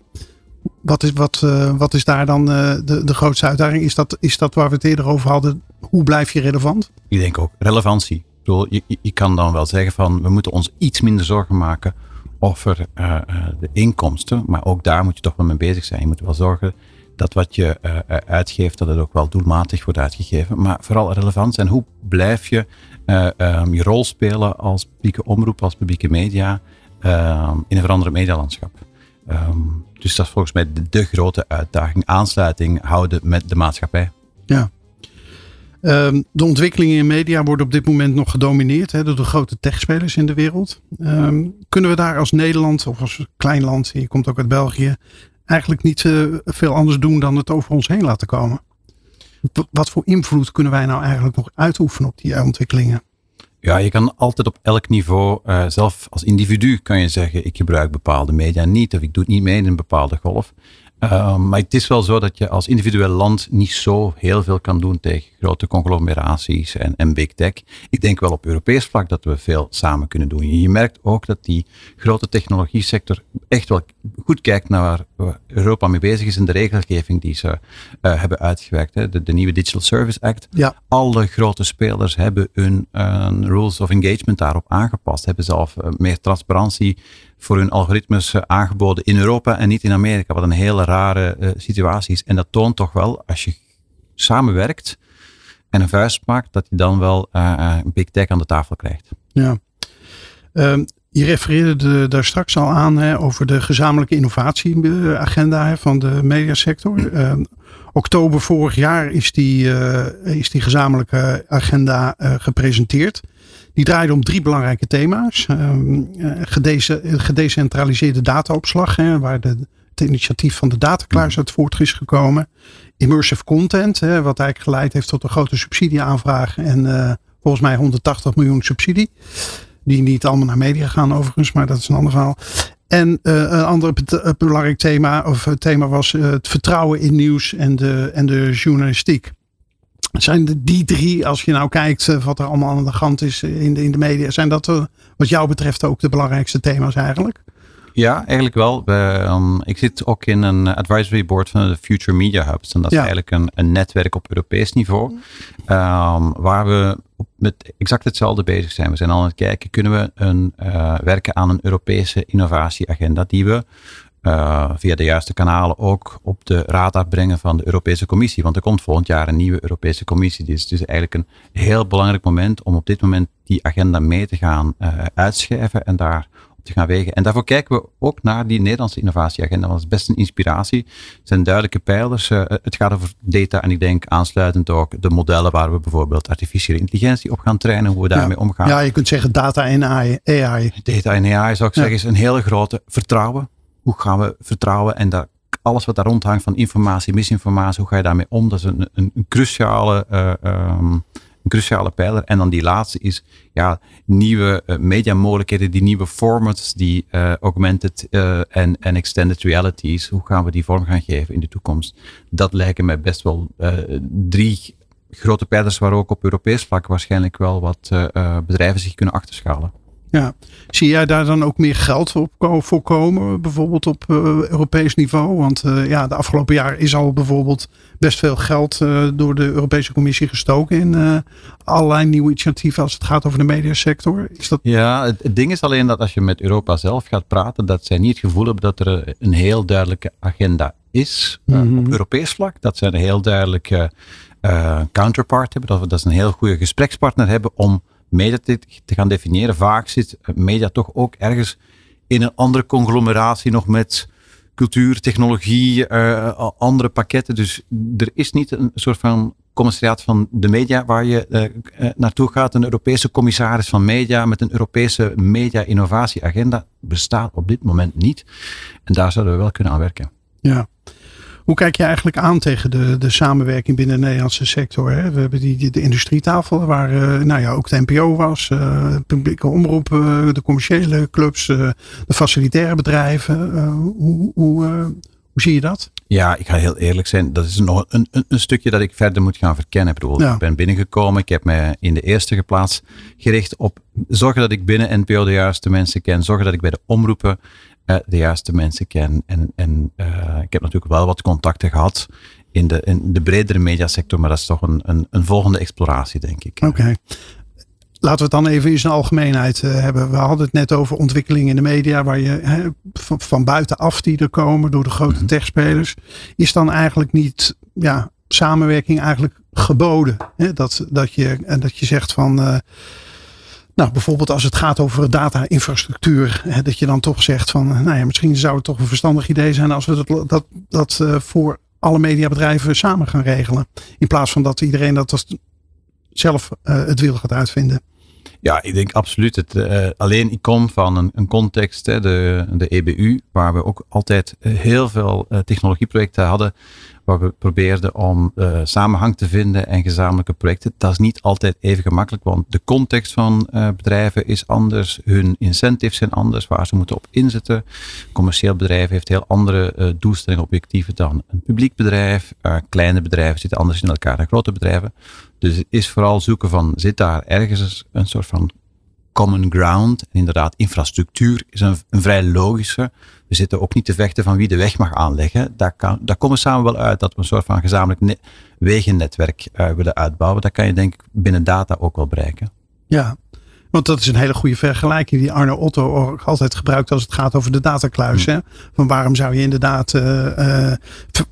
Wat is, wat, uh, wat is daar dan uh, de, de grootste uitdaging? Is dat, is dat waar we het eerder over hadden? Hoe blijf je relevant? Ik denk ook relevantie. Ik bedoel, je, je kan dan wel zeggen van we moeten ons iets minder zorgen maken over uh, de inkomsten. Maar ook daar moet je toch wel mee bezig zijn. Je moet wel zorgen dat wat je uitgeeft, dat het ook wel doelmatig wordt uitgegeven. Maar vooral relevant zijn. Hoe blijf je um, je rol spelen als publieke omroep, als publieke media ehm, in een veranderend medialandschap? Um, dus dat is volgens mij de, grote uitdaging. Aansluiting houden met de maatschappij. Ja. Um, de ontwikkelingen in media worden op dit moment nog gedomineerd door de grote techspelers in de wereld. Um, kunnen we daar als Nederland of als klein land, je komt ook uit België, eigenlijk niet uh, veel anders doen dan het over ons heen laten komen? Wat voor invloed kunnen wij nou eigenlijk nog uitoefenen op die ontwikkelingen? Ja, je kan altijd op elk niveau, uh, zelf als individu kan je zeggen, ik gebruik bepaalde media niet of ik doe het niet mee in een bepaalde golf. Uh, maar het is wel zo dat je als individueel land niet zo heel veel kan doen tegen grote conglomeraties en, en big tech. Ik denk wel op Europees vlak dat we veel samen kunnen doen. Je merkt ook dat die grote technologie sector echt wel goed kijkt naar waar Europa mee bezig is en de regelgeving die ze uh, hebben uitgewerkt. Hè. De, de, nieuwe Digital Service Act. Ja. Alle grote spelers hebben hun uh, rules of engagement daarop aangepast. Hebben zelf uh, meer transparantie voor hun algoritmes aangeboden in Europa en niet in Amerika. Wat een hele rare situatie is. En dat toont toch wel, als je samenwerkt en een vuist maakt, dat je dan wel een big tech aan de tafel krijgt. Ja. Um, je refereerde daar straks al aan hè, over de gezamenlijke innovatieagenda van de mediasector. Uh, oktober vorig jaar is die, is die gezamenlijke agenda gepresenteerd. Die draaide om drie belangrijke thema's. Gedece gedecentraliseerde dataopslag, hè, waar de, het initiatief van de datakluis uit voort is gekomen. Immersive content, hè, wat eigenlijk geleid heeft tot een grote subsidieaanvraag en volgens mij 180 miljoen subsidie. Die niet allemaal naar media gaan overigens, maar dat is een ander verhaal. En uh, een ander belangrijk thema, of thema was het vertrouwen in nieuws en de, en de journalistiek. Zijn de, die drie, als je nou kijkt uh, wat er allemaal aan de hand is in de, in de media, zijn dat wat jou betreft ook de belangrijkste thema's eigenlijk? Ja, eigenlijk wel. We, um, ik zit ook in een advisory board van de Future Media Hubs. En dat is eigenlijk een, een, netwerk op Europees niveau. Um, waar we met exact hetzelfde bezig zijn. We zijn al aan het kijken, kunnen we een, uh, werken aan een Europese innovatieagenda die we uh, via de juiste kanalen ook op de radar brengen van de Europese Commissie. Want er komt volgend jaar een nieuwe Europese Commissie. Dus het is eigenlijk een heel belangrijk moment om op dit moment die agenda mee te gaan uh, uitschrijven en daar te gaan wegen. En daarvoor kijken we ook naar die Nederlandse innovatieagenda, want dat is best een inspiratie. Het zijn duidelijke pijlers. Uh, het gaat over data en ik denk aansluitend ook de modellen waar we bijvoorbeeld artificiële intelligentie op gaan trainen, hoe we daarmee ja. omgaan. Ja, je kunt zeggen data en AI. Data en AI zou ik zeggen is een hele grote vertrouwen. Hoe gaan we vertrouwen en alles wat daar rondhangt van informatie, misinformatie, hoe ga je daarmee om? Dat is een, een, cruciale um, een cruciale pijler. En dan die laatste is ja, nieuwe uh, mediamogelijkheden, die nieuwe formats, die uh, augmented en extended realities. Hoe gaan we die vorm gaan geven in de toekomst? Dat lijken mij best wel drie grote pijlers waar ook op Europees vlak waarschijnlijk wel wat bedrijven zich kunnen achterschalen. Ja, zie jij daar dan ook meer geld op voorkomen, bijvoorbeeld op uh, Europees niveau? Want uh, ja, de afgelopen jaar is al bijvoorbeeld best veel geld uh, door de Europese Commissie gestoken in allerlei nieuwe initiatieven als het gaat over de mediasector. Is dat... Ja, het, het, ding is alleen dat als je met Europa zelf gaat praten, dat zij niet het gevoel hebben dat er een heel duidelijke agenda is mm -hmm. op Europees vlak. Dat zij een heel duidelijke counterpart hebben, dat we dat ze een heel goede gesprekspartner hebben om media te, gaan definiëren. Vaak zit media toch ook ergens in een andere conglomeratie nog met cultuur, technologie, uh, andere pakketten. Dus er is niet een soort van commissariaat van de media waar je uh, naartoe gaat. Een Europese commissaris van media met een Europese media-innovatieagenda bestaat op dit moment niet. En daar zouden we wel kunnen aan werken. Ja. Hoe kijk je eigenlijk aan tegen de, de samenwerking binnen de Nederlandse sector? Hè? We hebben die, die, de industrietafel waar uh, nou ja, ook de NPO was, uh, publieke omroep, uh, de commerciële clubs, de facilitaire bedrijven. hoe, hoe, hoe zie je dat? Ja, ik ga heel eerlijk zijn. Dat is nog een, een, een stukje dat ik verder moet gaan verkennen. Ik, bedoel, ja. ik ben binnengekomen. Ik heb me in de eerste plaats gericht op zorgen dat ik binnen NPO de juiste mensen ken. Zorgen dat ik bij de omroepen de juiste mensen ken. En, en uh, ik heb natuurlijk wel wat contacten gehad in de, in de bredere mediasector, maar dat is toch een, een, een volgende exploratie, denk ik. Oké. Okay. Laten we het dan even in zijn algemeenheid uh, hebben. We hadden het net over ontwikkelingen in de media, waar je van, van buitenaf die er komen door de grote -hmm. techspelers. Is dan eigenlijk niet ja, samenwerking eigenlijk geboden? Hè? Dat, dat, je, dat je zegt van nou, bijvoorbeeld als het gaat over data-infrastructuur, dat je dan toch zegt van, nou ja, misschien zou het toch een verstandig idee zijn als we dat, dat, dat uh, voor alle mediabedrijven samen gaan regelen. In plaats van dat iedereen dat zelf uh, het wil gaat uitvinden. Ja, ik denk absoluut. Het, alleen ik kom van een, een context, de, de EBU, waar we ook altijd heel veel technologieprojecten hadden waar we probeerden om uh, samenhang te vinden en gezamenlijke projecten. Dat is niet altijd even gemakkelijk, want de context van uh, bedrijven is anders, hun incentives zijn anders, waar ze moeten op inzetten. Commercieel bedrijf heeft heel andere uh, doelstellingen, objectieven dan een publiek bedrijf. kleine bedrijven zitten anders in elkaar dan grote bedrijven. Dus het is vooral zoeken van, zit daar ergens een soort van common ground. En inderdaad, infrastructuur is een, vrij logische. We zitten ook niet te vechten van wie de weg mag aanleggen. Daar, kan, daar komen we samen wel uit dat we een soort van gezamenlijk wegennetwerk uh, willen uitbouwen. Dat kan je denk ik binnen data ook wel bereiken. Ja, want dat is een hele goede vergelijking die Arno Otto altijd gebruikt als het gaat over de datakluis. Mm. Hè? Van waarom zou je inderdaad uh, uh,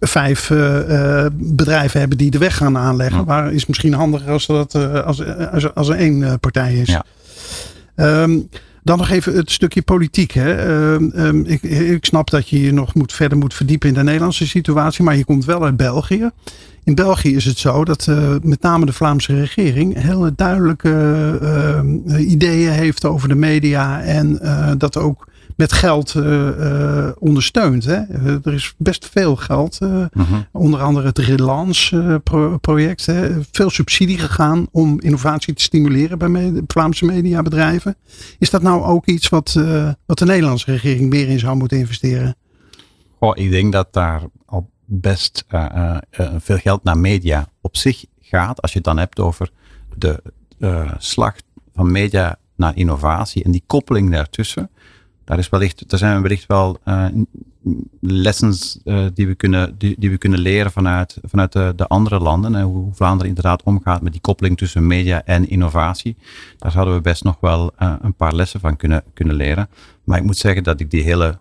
vijf uh, bedrijven hebben die de weg gaan aanleggen? Mm. Waar is misschien handiger als, dat, als, als, als er één partij is. Ja. Um, dan nog even het stukje politiek. Hè. Um, um, ik, ik, snap dat je je nog moet, verder moet verdiepen in de Nederlandse situatie, maar je komt wel uit België. In België is het zo dat uh, met name de Vlaamse regering hele duidelijke uh, ideeën heeft over de media en dat ook met geld uh, ondersteund. Hè? er is best veel geld. Uh, uh -huh. Onder andere het Relance pro project. Hè? Veel subsidie gegaan om innovatie te stimuleren bij me Vlaamse mediabedrijven. Is dat nou ook iets wat, wat de Nederlandse regering meer in zou moeten investeren? Oh, ik denk dat daar al best veel geld naar media op zich gaat. Als je het dan hebt over de slag van media naar innovatie en die koppeling daartussen daar, is wellicht, daar zijn wellicht wel uh, lessons uh, die, we kunnen, die, die, we kunnen leren vanuit, vanuit de, de andere landen. En hoe Vlaanderen inderdaad omgaat met die koppeling tussen media en innovatie. Daar zouden we best nog wel uh, een paar lessen van kunnen, kunnen leren. Maar ik moet zeggen dat ik die hele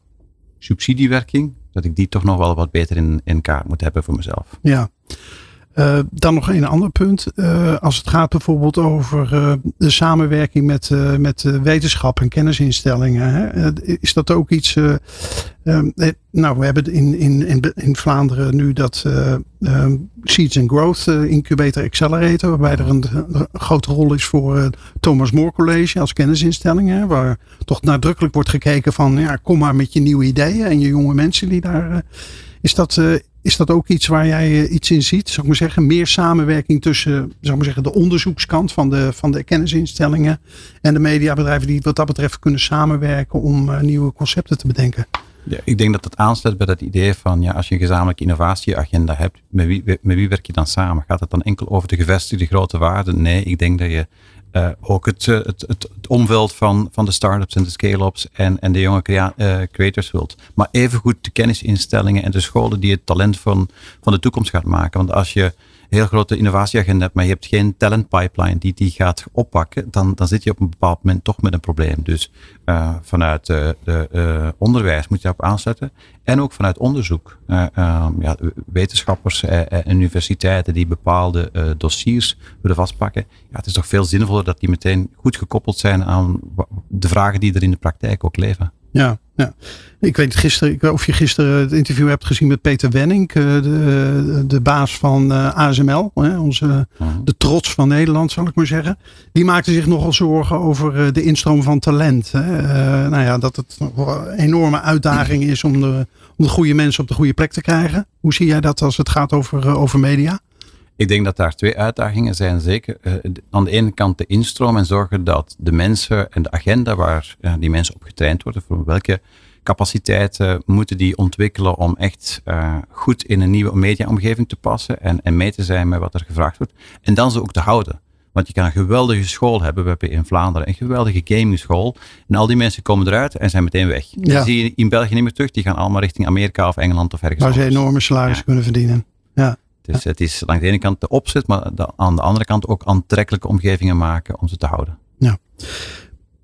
subsidiewerking, dat ik die toch nog wel wat beter in, in kaart moet hebben voor mezelf. Ja. Uh, dan nog een ander punt. Uh, als het gaat bijvoorbeeld over uh, de samenwerking met, met wetenschap en kennisinstellingen. Hè, is dat ook iets. nou, we hebben in, in, in, Vlaanderen nu dat Seeds and Growth Incubator Accelerator. Waarbij er een, een grote rol is voor het Thomas More College als kennisinstelling. Hè, waar toch nadrukkelijk wordt gekeken van ja, kom maar met je nieuwe ideeën en je jonge mensen die daar Is dat, is dat ook iets waar jij iets in ziet? Zou ik maar zeggen, meer samenwerking tussen zou ik maar zeggen, de onderzoekskant van de, van de kennisinstellingen en de mediabedrijven die wat dat betreft kunnen samenwerken om nieuwe concepten te bedenken? Ja, ik denk dat het aansluit bij dat idee van ja, als je een gezamenlijke innovatieagenda hebt, met wie, met wie werk je dan samen? Gaat het dan enkel over de gevestigde grote waarden? Nee, ik denk dat je uh, ook het, het, het, omveld van, van de start-ups en de scale-ups en, en de jonge crea uh, creators wilt. Maar evengoed de kennisinstellingen en de scholen die het talent van, van de toekomst gaat maken. Want als je heel grote innovatieagenda maar je hebt geen talent pipeline die die gaat oppakken, dan, dan zit je op een bepaald moment toch met een probleem. Dus uh, vanuit uh, de uh, onderwijs moet je daarop aanzetten. En ook vanuit onderzoek. Um, ja, wetenschappers en universiteiten die bepaalde dossiers willen vastpakken. Ja, het is toch veel zinvoller dat die meteen goed gekoppeld zijn aan de vragen die er in de praktijk ook leven. Ja, ja. Ik weet gisteren, ik weet of je gisteren het interview hebt gezien met Peter Wenning, eh, de, de baas van eh, ASML, onze, de trots van Nederland, zal ik maar zeggen. Die maakte zich nogal zorgen over eh, de instroom van talent. nou ja, dat het een enorme uitdaging is om de, om de goede mensen op de goede plek te krijgen. Hoe zie jij dat als het gaat over, over media? Ik denk dat daar twee uitdagingen zijn. Zeker uh, aan de ene kant de instroom en zorgen dat de mensen en de agenda waar uh, die mensen op getraind worden, voor welke capaciteiten moeten die ontwikkelen om echt uh, goed in een nieuwe mediaomgeving te passen en, en mee te zijn met wat er gevraagd wordt. En dan ze ook te houden. Want je kan een geweldige school hebben. We hebben in Vlaanderen een geweldige gaming school. En al die mensen komen eruit en zijn meteen weg. Ja. Die zie je in België niet meer terug. Die gaan allemaal richting Amerika of Engeland of ergens Waar ze enorme salarissen ja. kunnen verdienen. Ja. Dus het is langs de ene kant de opzet, maar aan de andere kant ook aantrekkelijke omgevingen maken om ze te houden. Ja.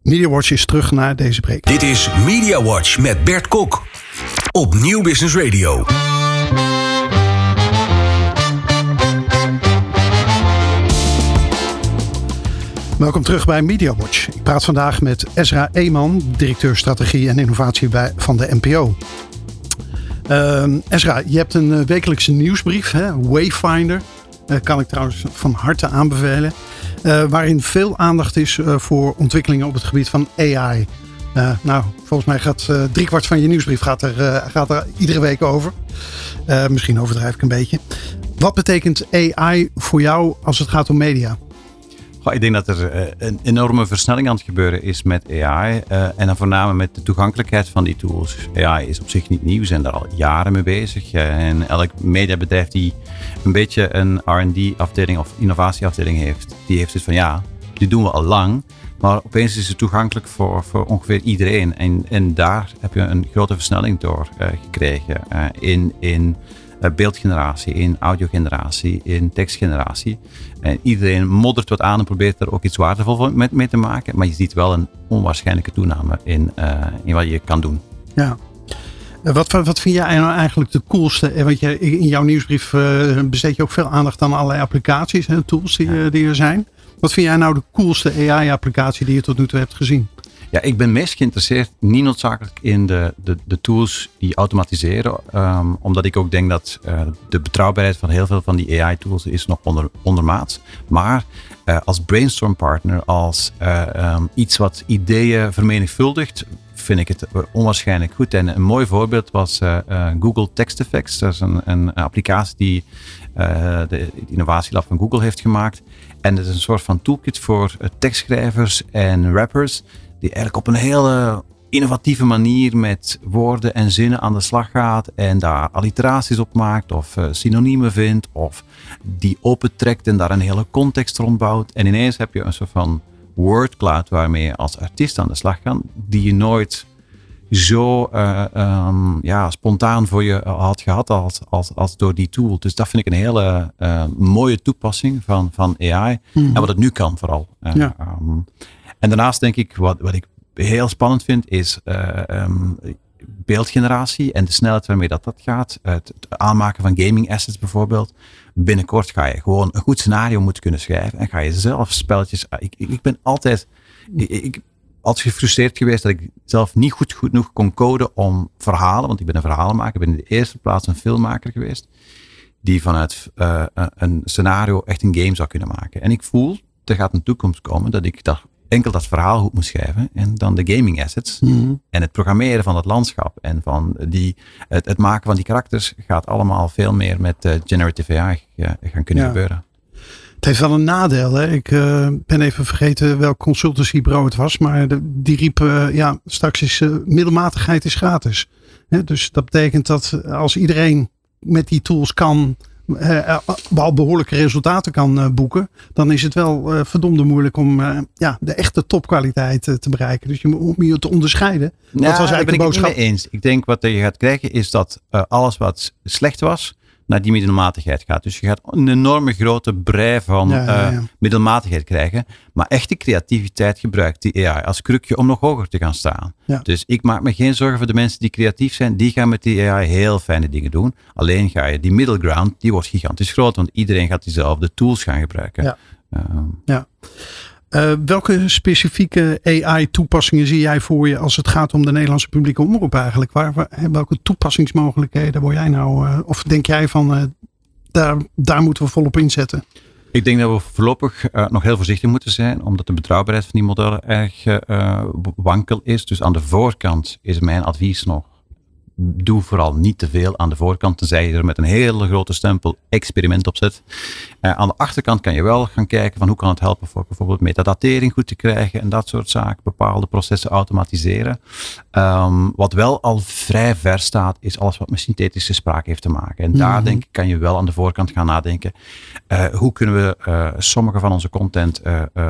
Media Watch is terug naar deze break. Dit is Media Watch met Bert Kok op Nieuw Business Radio. Welkom terug bij Media Watch. Ik praat vandaag met Ezra Eeman, directeur strategie en innovatie bij, van de NPO. Uh, Ezra, je hebt een uh, wekelijkse nieuwsbrief, hè? Wayfinder. Uh, kan ik trouwens van harte aanbevelen. Uh, waarin veel aandacht is voor ontwikkelingen op het gebied van AI. nou, volgens mij gaat driekwart van je nieuwsbrief gaat er, gaat er iedere week over. misschien overdrijf ik een beetje. Wat betekent AI voor jou als het gaat om media? Ik denk dat er eh, een enorme versnelling aan het gebeuren is met AI. Eh, en dan voornamelijk met de toegankelijkheid van die tools. AI is op zich niet nieuw, we zijn daar al jaren mee bezig. Uh, en elk mediabedrijf die een beetje een RD-afdeling of innovatieafdeling heeft, die heeft het van ja, die doen we al lang. Maar opeens is het toegankelijk voor, voor ongeveer iedereen. En, en daar heb je een grote versnelling door gekregen in. in eh, beeldgeneratie, in audiogeneratie, in tekstgeneratie. En iedereen moddert wat aan en probeert er ook iets waardevol mee te maken. Maar je ziet wel een onwaarschijnlijke toename in, uh, in wat je kan doen. Ja. Eh, wat, wat vind jij nou eigenlijk de coolste? Want je, in jouw nieuwsbrief besteed je ook veel aandacht aan allerlei applicaties en tools die, ja. die er zijn. Wat vind jij nou de coolste AI-applicatie die je tot nu toe hebt gezien? Ja, ik ben meest geïnteresseerd niet noodzakelijk in de, de, de tools die automatiseren. Um, omdat ik ook denk dat uh, de betrouwbaarheid van heel veel van die AI-tools is nog onder, ondermaats. Maar uh, als brainstorm partner, als uh, um, iets wat ideeën vermenigvuldigt, vind ik het onwaarschijnlijk goed. En een mooi voorbeeld was Google Text Effects. Dat is een, een applicatie die de innovatielab van Google heeft gemaakt. En het is een soort van toolkit voor tekstschrijvers en rappers die eigenlijk op een hele innovatieve manier met woorden en zinnen aan de slag gaat en daar alliteraties op maakt of uh, synoniemen vindt of die opentrekt en daar een hele context rond bouwt. En ineens heb je een soort van wordcloud waarmee je als artiest aan de slag kan, die je nooit zo uh, um, ja, spontaan voor je had gehad als, als, als door die tool. Dus dat vind ik een hele uh, mooie toepassing van, van AI. Mm. En wat het nu kan vooral. Ja. Um, en daarnaast denk ik, wat, wat ik heel spannend vind, is uh, um, beeldgeneratie en de snelheid waarmee dat, dat gaat. Het, het, aanmaken van gaming assets bijvoorbeeld. Binnenkort ga je gewoon een goed scenario moeten kunnen schrijven en ga je zelf spelletjes. Ah, ik, ik, ben altijd, ik, altijd gefrustreerd geweest dat ik zelf niet goed genoeg kon coden om verhalen, want ik ben een verhalenmaker, ik ben in de eerste plaats een filmmaker geweest, die vanuit uh, een scenario echt een game zou kunnen maken. En ik voel, er gaat een toekomst komen dat ik dat enkel dat verhaal goed moet schrijven en dan de gaming assets. Mhm. En het programmeren van het landschap en van die, het, het maken van die karakters gaat allemaal veel meer met eh, generative AI eh, gaan kunnen Ja. gebeuren. Het heeft wel een nadeel. Hè? Ik eh, ben even vergeten welk consultancybureau het was. Maar de- die riep, ja, straks is middelmatigheid is gratis. Hè? Dus dat betekent dat als iedereen met die tools kan, wel behoorlijke resultaten kan eh, boeken. Dan is het wel eh, verdomde moeilijk om eh, ja, de echte topkwaliteit eh, te bereiken. Dus je moet om je te onderscheiden. Dat was daar eigenlijk ben de ik het niet mee eens. Ik denk wat je gaat krijgen is dat eh, alles wat slecht was, naar die middelmatigheid gaat. Dus je gaat een enorme grote brei van Ja, ja, eh, middelmatigheid krijgen. Maar echte creativiteit gebruikt die AI als krukje om nog hoger te gaan staan. Ja. Dus ik maak me geen zorgen voor de mensen die creatief zijn. Die gaan met die AI heel fijne dingen doen. Alleen ga je die middle ground, die wordt gigantisch groot. Want iedereen gaat diezelfde tools gaan gebruiken. Ja. Ehm, Eh, welke specifieke AI-toepassingen zie jij voor je als het gaat om de Nederlandse publieke omroep eigenlijk? Waar, welke toepassingsmogelijkheden word jij nou, eh, of denk jij van, eh, daar, daar moeten we volop inzetten? Ik denk dat we voorlopig nog heel voorzichtig moeten zijn, omdat de betrouwbaarheid van die modellen erg wankel is. Dus aan de voorkant is mijn advies nog, doe vooral niet te veel aan de voorkant, tenzij je er met een hele grote stempel experiment op zet. Eh, aan de achterkant kan je wel gaan kijken van hoe kan het helpen voor bijvoorbeeld metadatering goed te krijgen en dat soort zaken, bepaalde processen automatiseren. Ehm, wat wel al vrij ver staat, is alles wat met synthetische spraak heeft te maken. En daar Mhm. denk ik, kan je wel aan de voorkant gaan nadenken. eh, hoe kunnen we eh, sommige van onze content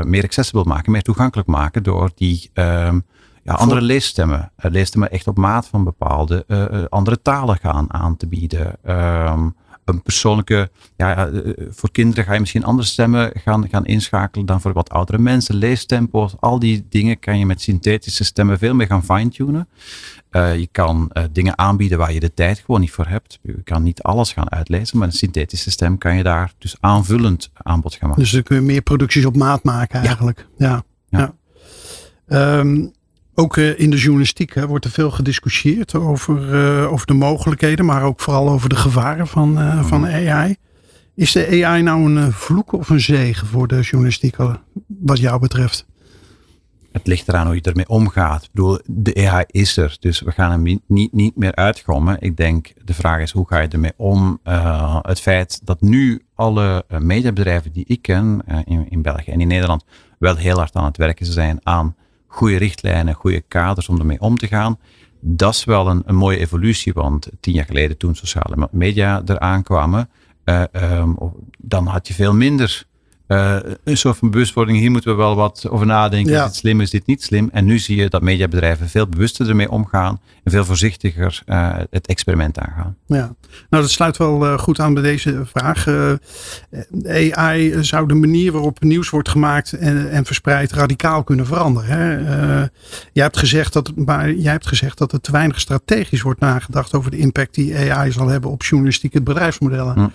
meer accessible maken, meer toegankelijk maken door die ehm, ja, andere leesstemmen, eh, leesstemmen echt op maat van bepaalde eh, andere talen gaan aan te bieden. Ehm, een persoonlijke, ja, voor kinderen ga je misschien andere stemmen gaan, gaan inschakelen dan voor wat oudere mensen. Leestempo's, al die dingen kan je met synthetische stemmen veel meer gaan fine-tunen. Je kan dingen aanbieden waar je de tijd gewoon niet voor hebt. Je kan niet alles gaan uitlezen, maar een synthetische stem kan je daar dus aanvullend aanbod gaan maken. Dus dan kun je meer producties op maat maken eigenlijk. Ja. ja. Ja. Ehm, ook eh, in de journalistiek hè, wordt er veel gediscussieerd over, eh, over de mogelijkheden, maar ook vooral over de gevaren van, eh, van AI. Is de AI nou een vloek of een zegen voor de journalistiek, wat jou betreft? Het ligt eraan hoe je ermee omgaat. Ik bedoel, de AI is er, dus we gaan hem niet, niet, meer uitgommen. Ik denk, de vraag is hoe ga je ermee om? Het feit dat nu alle mediabedrijven die ik ken in, in België en in Nederland wel heel hard aan het werken zijn aan goede richtlijnen, goede kaders om ermee om te gaan. Dat is wel een, een mooie evolutie, want tien jaar geleden toen sociale media eraan kwamen, eh, ehm, dan had je veel minder eh, een soort van bewustwording. Hier moeten we wel wat over nadenken. Ja. Is dit slim, is dit niet slim? En nu zie je dat mediabedrijven veel bewuster ermee omgaan en veel voorzichtiger eh, het experiment aangaan. Ja, nou dat sluit wel eh, goed aan bij deze vraag. AI zou de manier waarop nieuws wordt gemaakt en, en verspreid radicaal kunnen veranderen. Hè? Jij, hebt gezegd dat, maar jij hebt gezegd dat er te weinig strategisch wordt nagedacht over de impact die AI zal hebben op journalistieke bedrijfsmodellen. Hm.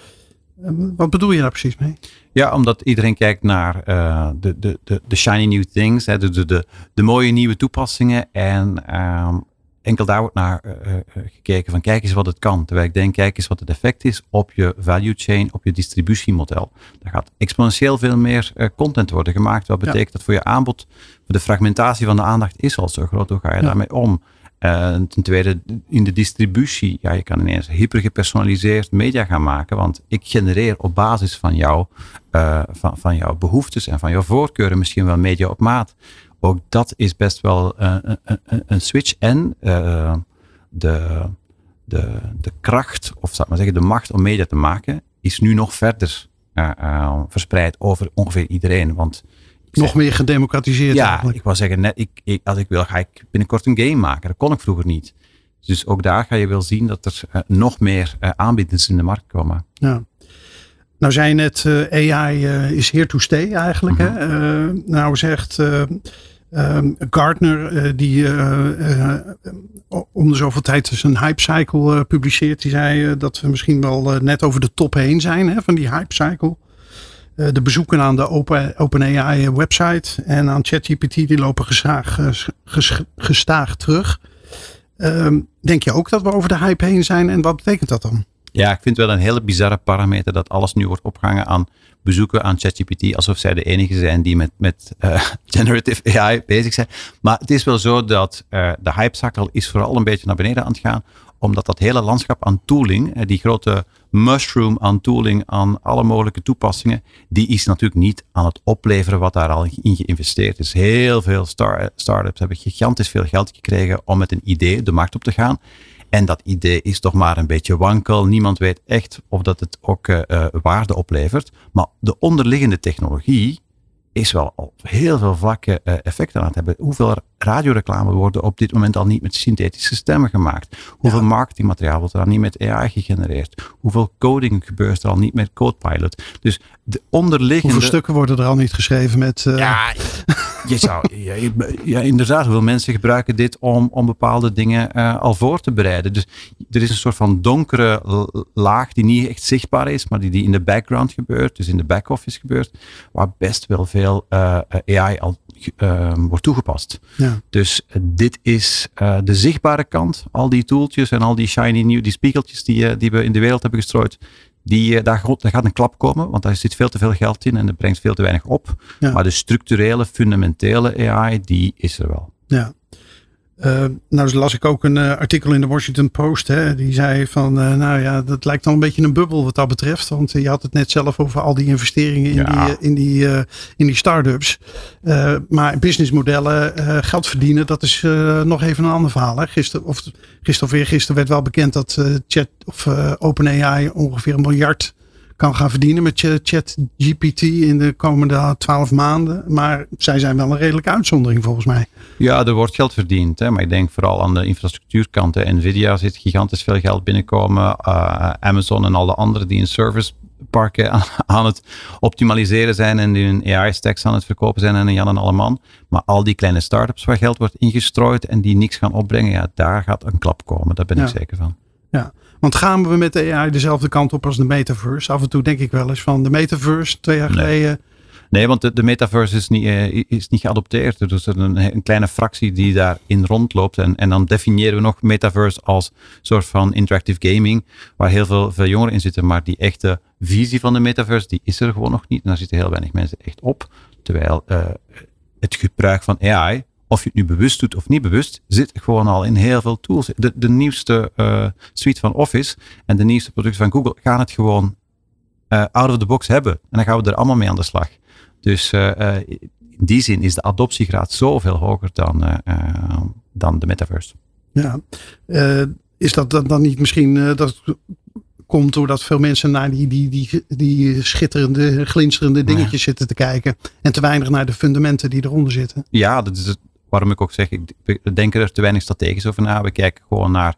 Eh, wat bedoel je daar precies mee? Ja, omdat iedereen kijkt naar eh, de, de, de, de shiny new things, hè, de, de, de, de mooie nieuwe toepassingen. En ehm, enkel daar wordt naar eh, eh, gekeken van kijk eens wat het kan. Terwijl ik denk, kijk eens wat het effect is op je value chain, op je distributiemodel. Daar gaat exponentieel veel meer content worden gemaakt. Wat betekent dat voor je aanbod? Voor de fragmentatie van de aandacht is al zo groot. Hoe ga je Ja. daarmee om? Eh, ten tweede, in de distributie, ja, je kan ineens hyper gepersonaliseerd media gaan maken. Want ik genereer op basis van, jou, eh, van, van jouw behoeftes en van jouw voorkeuren misschien wel media op maat. Ook dat is best wel eh, een, een, een switch. En eh, de, de, de kracht, of zou ik maar zeggen, de macht om media te maken, is nu nog verder eh, eh, verspreid over ongeveer iedereen. Want Nog meer gedemocratiseerd ja, eigenlijk. ik wou zeggen, net, ik, ik, als ik wil, ga ik binnenkort een game maken. Dat kon ik vroeger niet. Dus ook daar ga je wel zien dat er eh, nog meer eh, aanbieders in de markt komen. Ja. Nou zei je net, eh, AI is here to stay eigenlijk. hè? Eh, nou zegt eh, ehm, Gartner, die om de zoveel tijd een hype cycle publiceert. Die zei dat we misschien wel net over de top heen zijn hè, van die hype cycle. Eh, de bezoeken aan de Open, OpenAI website en aan ChatGPT die lopen eh, ges- gestaag terug. Ehm, denk je ook dat we over de hype heen zijn en wat betekent dat dan? Ja, ik vind het wel een hele bizarre parameter dat alles nu wordt opgehangen aan bezoeken aan ChatGPT, alsof zij de enige zijn die met, met uh, generative AI bezig zijn. Maar het is wel zo dat uh, de hypezakkel is vooral een beetje naar beneden aan het gaan, omdat dat hele landschap aan tooling, die grote mushroom aan tooling, aan alle mogelijke toepassingen, die is natuurlijk niet aan het opleveren wat daar al in geïnvesteerd is. Heel veel start startups hebben gigantisch veel geld gekregen om met een idee de markt op te gaan. En dat idee is toch maar een beetje wankel. Niemand weet echt of dat het ook uh, waarde oplevert. Maar de onderliggende technologie is wel op heel veel vlakken uh, effecten aan het hebben. Hoeveel radioreclame worden op dit moment al niet met synthetische stemmen gemaakt? Hoeveel marketingmateriaal wordt er al niet met AI gegenereerd? Hoeveel coding gebeurt er al niet met Codepilot? Dus de onderliggende... Hoeveel stukken worden er al niet geschreven met... Uh... Ja, je zou... ja, ja, inderdaad, hoeveel mensen gebruiken dit om, om bepaalde dingen uh, al voor te bereiden. Dus er is een soort van donkere laag die niet echt zichtbaar is, maar die, die in de background gebeurt, dus in de back-office gebeurt, waar best wel veel uh, AI al uh, wordt toegepast. Ja. Dus uh, dit is uh, de zichtbare kant. Al die toeltjes en al die shiny nieuw, die spiegeltjes die, die we in de wereld hebben gestrooid. Die, daar, daar, gaat een klap komen, want daar zit veel te veel geld in en dat brengt veel te weinig op. Ja. Maar de structurele, fundamentele AI, die is er wel. Ja. Uh, nou las ik ook een uh, artikel in de Washington Post. Hè, die zei van, uh, nou ja, dat lijkt dan een beetje een bubbel wat dat betreft. Want je had het net zelf over al die investeringen in ja. die, in die, in die start-ups. maar businessmodellen, geld verdienen, dat is nog even een ander verhaal. Hè. Gisteren, of, gisteren of weer gisteren werd wel bekend dat chat of OpenAI ongeveer een miljard kan gaan verdienen met chat GPT in de komende twaalf maanden. Maar zij zijn wel een redelijke uitzondering volgens mij. Ja, er wordt geld verdiend. Hè, maar ik denk vooral aan de infrastructuurkant. Hè. Nvidia zit gigantisch veel geld binnenkomen. Uh, Amazon en al de anderen die in serviceparken aan, aan het optimaliseren zijn en hun AI-stacks aan het verkopen zijn en Jan en Alleman. Maar al die kleine start-ups waar geld wordt ingestrooid en die niks gaan opbrengen, ja, daar gaat een klap komen. Daar ben ja. ik zeker van. Ja, want gaan we met de AI dezelfde kant op als de metaverse? Af en toe denk ik wel eens van de metaverse twee jaar nee. geleden. Nee, want de, de metaverse is niet, uh, is niet geadopteerd. Er is een, een kleine fractie die daarin rondloopt. En, en dan definiëren we nog metaverse als soort van interactive gaming, waar heel veel, veel jongeren in zitten. Maar die echte visie van de metaverse, die is er gewoon nog niet. En daar zitten heel weinig mensen echt op. Terwijl uh, het gebruik van AI of je het nu bewust doet of niet bewust, zit gewoon al in heel veel tools. De, de nieuwste uh, suite van Office en de nieuwste producten van Google gaan het gewoon uh, out of the box hebben. En dan gaan we er allemaal mee aan de slag. Dus uh, in die zin is de adoptiegraad zoveel hoger dan, dan de metaverse. Ja, is dat dan, dan niet misschien dat komt doordat veel mensen naar die, die, die, die schitterende, glinsterende dingetjes ja. zitten te kijken. En te weinig naar de fundamenten die eronder zitten. Ja, dat is het waarom ik ook zeg, we denken er te weinig strategisch over na. We kijken gewoon naar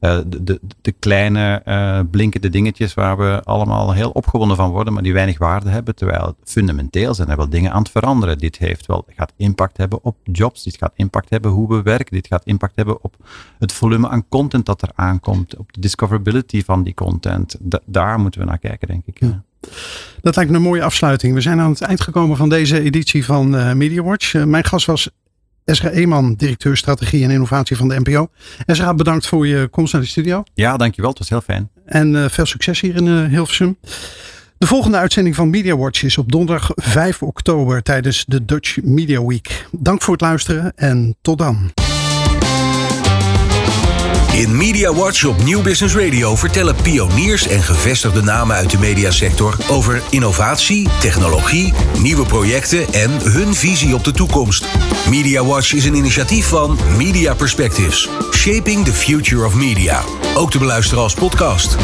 uh, de, de, de, kleine uh, blinkende dingetjes waar we allemaal heel opgewonden van worden, maar die weinig waarde hebben. Terwijl fundamenteel zijn er wel dingen aan het veranderen. Dit heeft wel, gaat impact hebben op jobs, dit gaat impact hebben hoe we werken, dit gaat impact hebben op het volume aan content dat er aankomt, op de discoverability van die content. Da daar moeten we naar kijken, denk ik. Ja. Dat lijkt me een mooie afsluiting. We zijn aan het eind gekomen van deze editie van uh, MediaWatch. Mijn gast was Esra Eeman, directeur strategie en innovatie van de NPO. Esra, bedankt voor je komst naar de studio. Ja, dankjewel. Het was heel fijn. En uh, veel succes hier in uh, Hilversum. De volgende uitzending van Media Watch is op donderdag 5 oktober tijdens de Dutch Media Week. Dank voor het luisteren en tot dan. In Media Watch op Nieuw Business Radio vertellen pioniers en gevestigde namen uit de mediasector over innovatie, technologie, nieuwe projecten en hun visie op de toekomst. Media Watch is een initiatief van Media Perspectives, Shaping the Future of Media. Ook te beluisteren als podcast.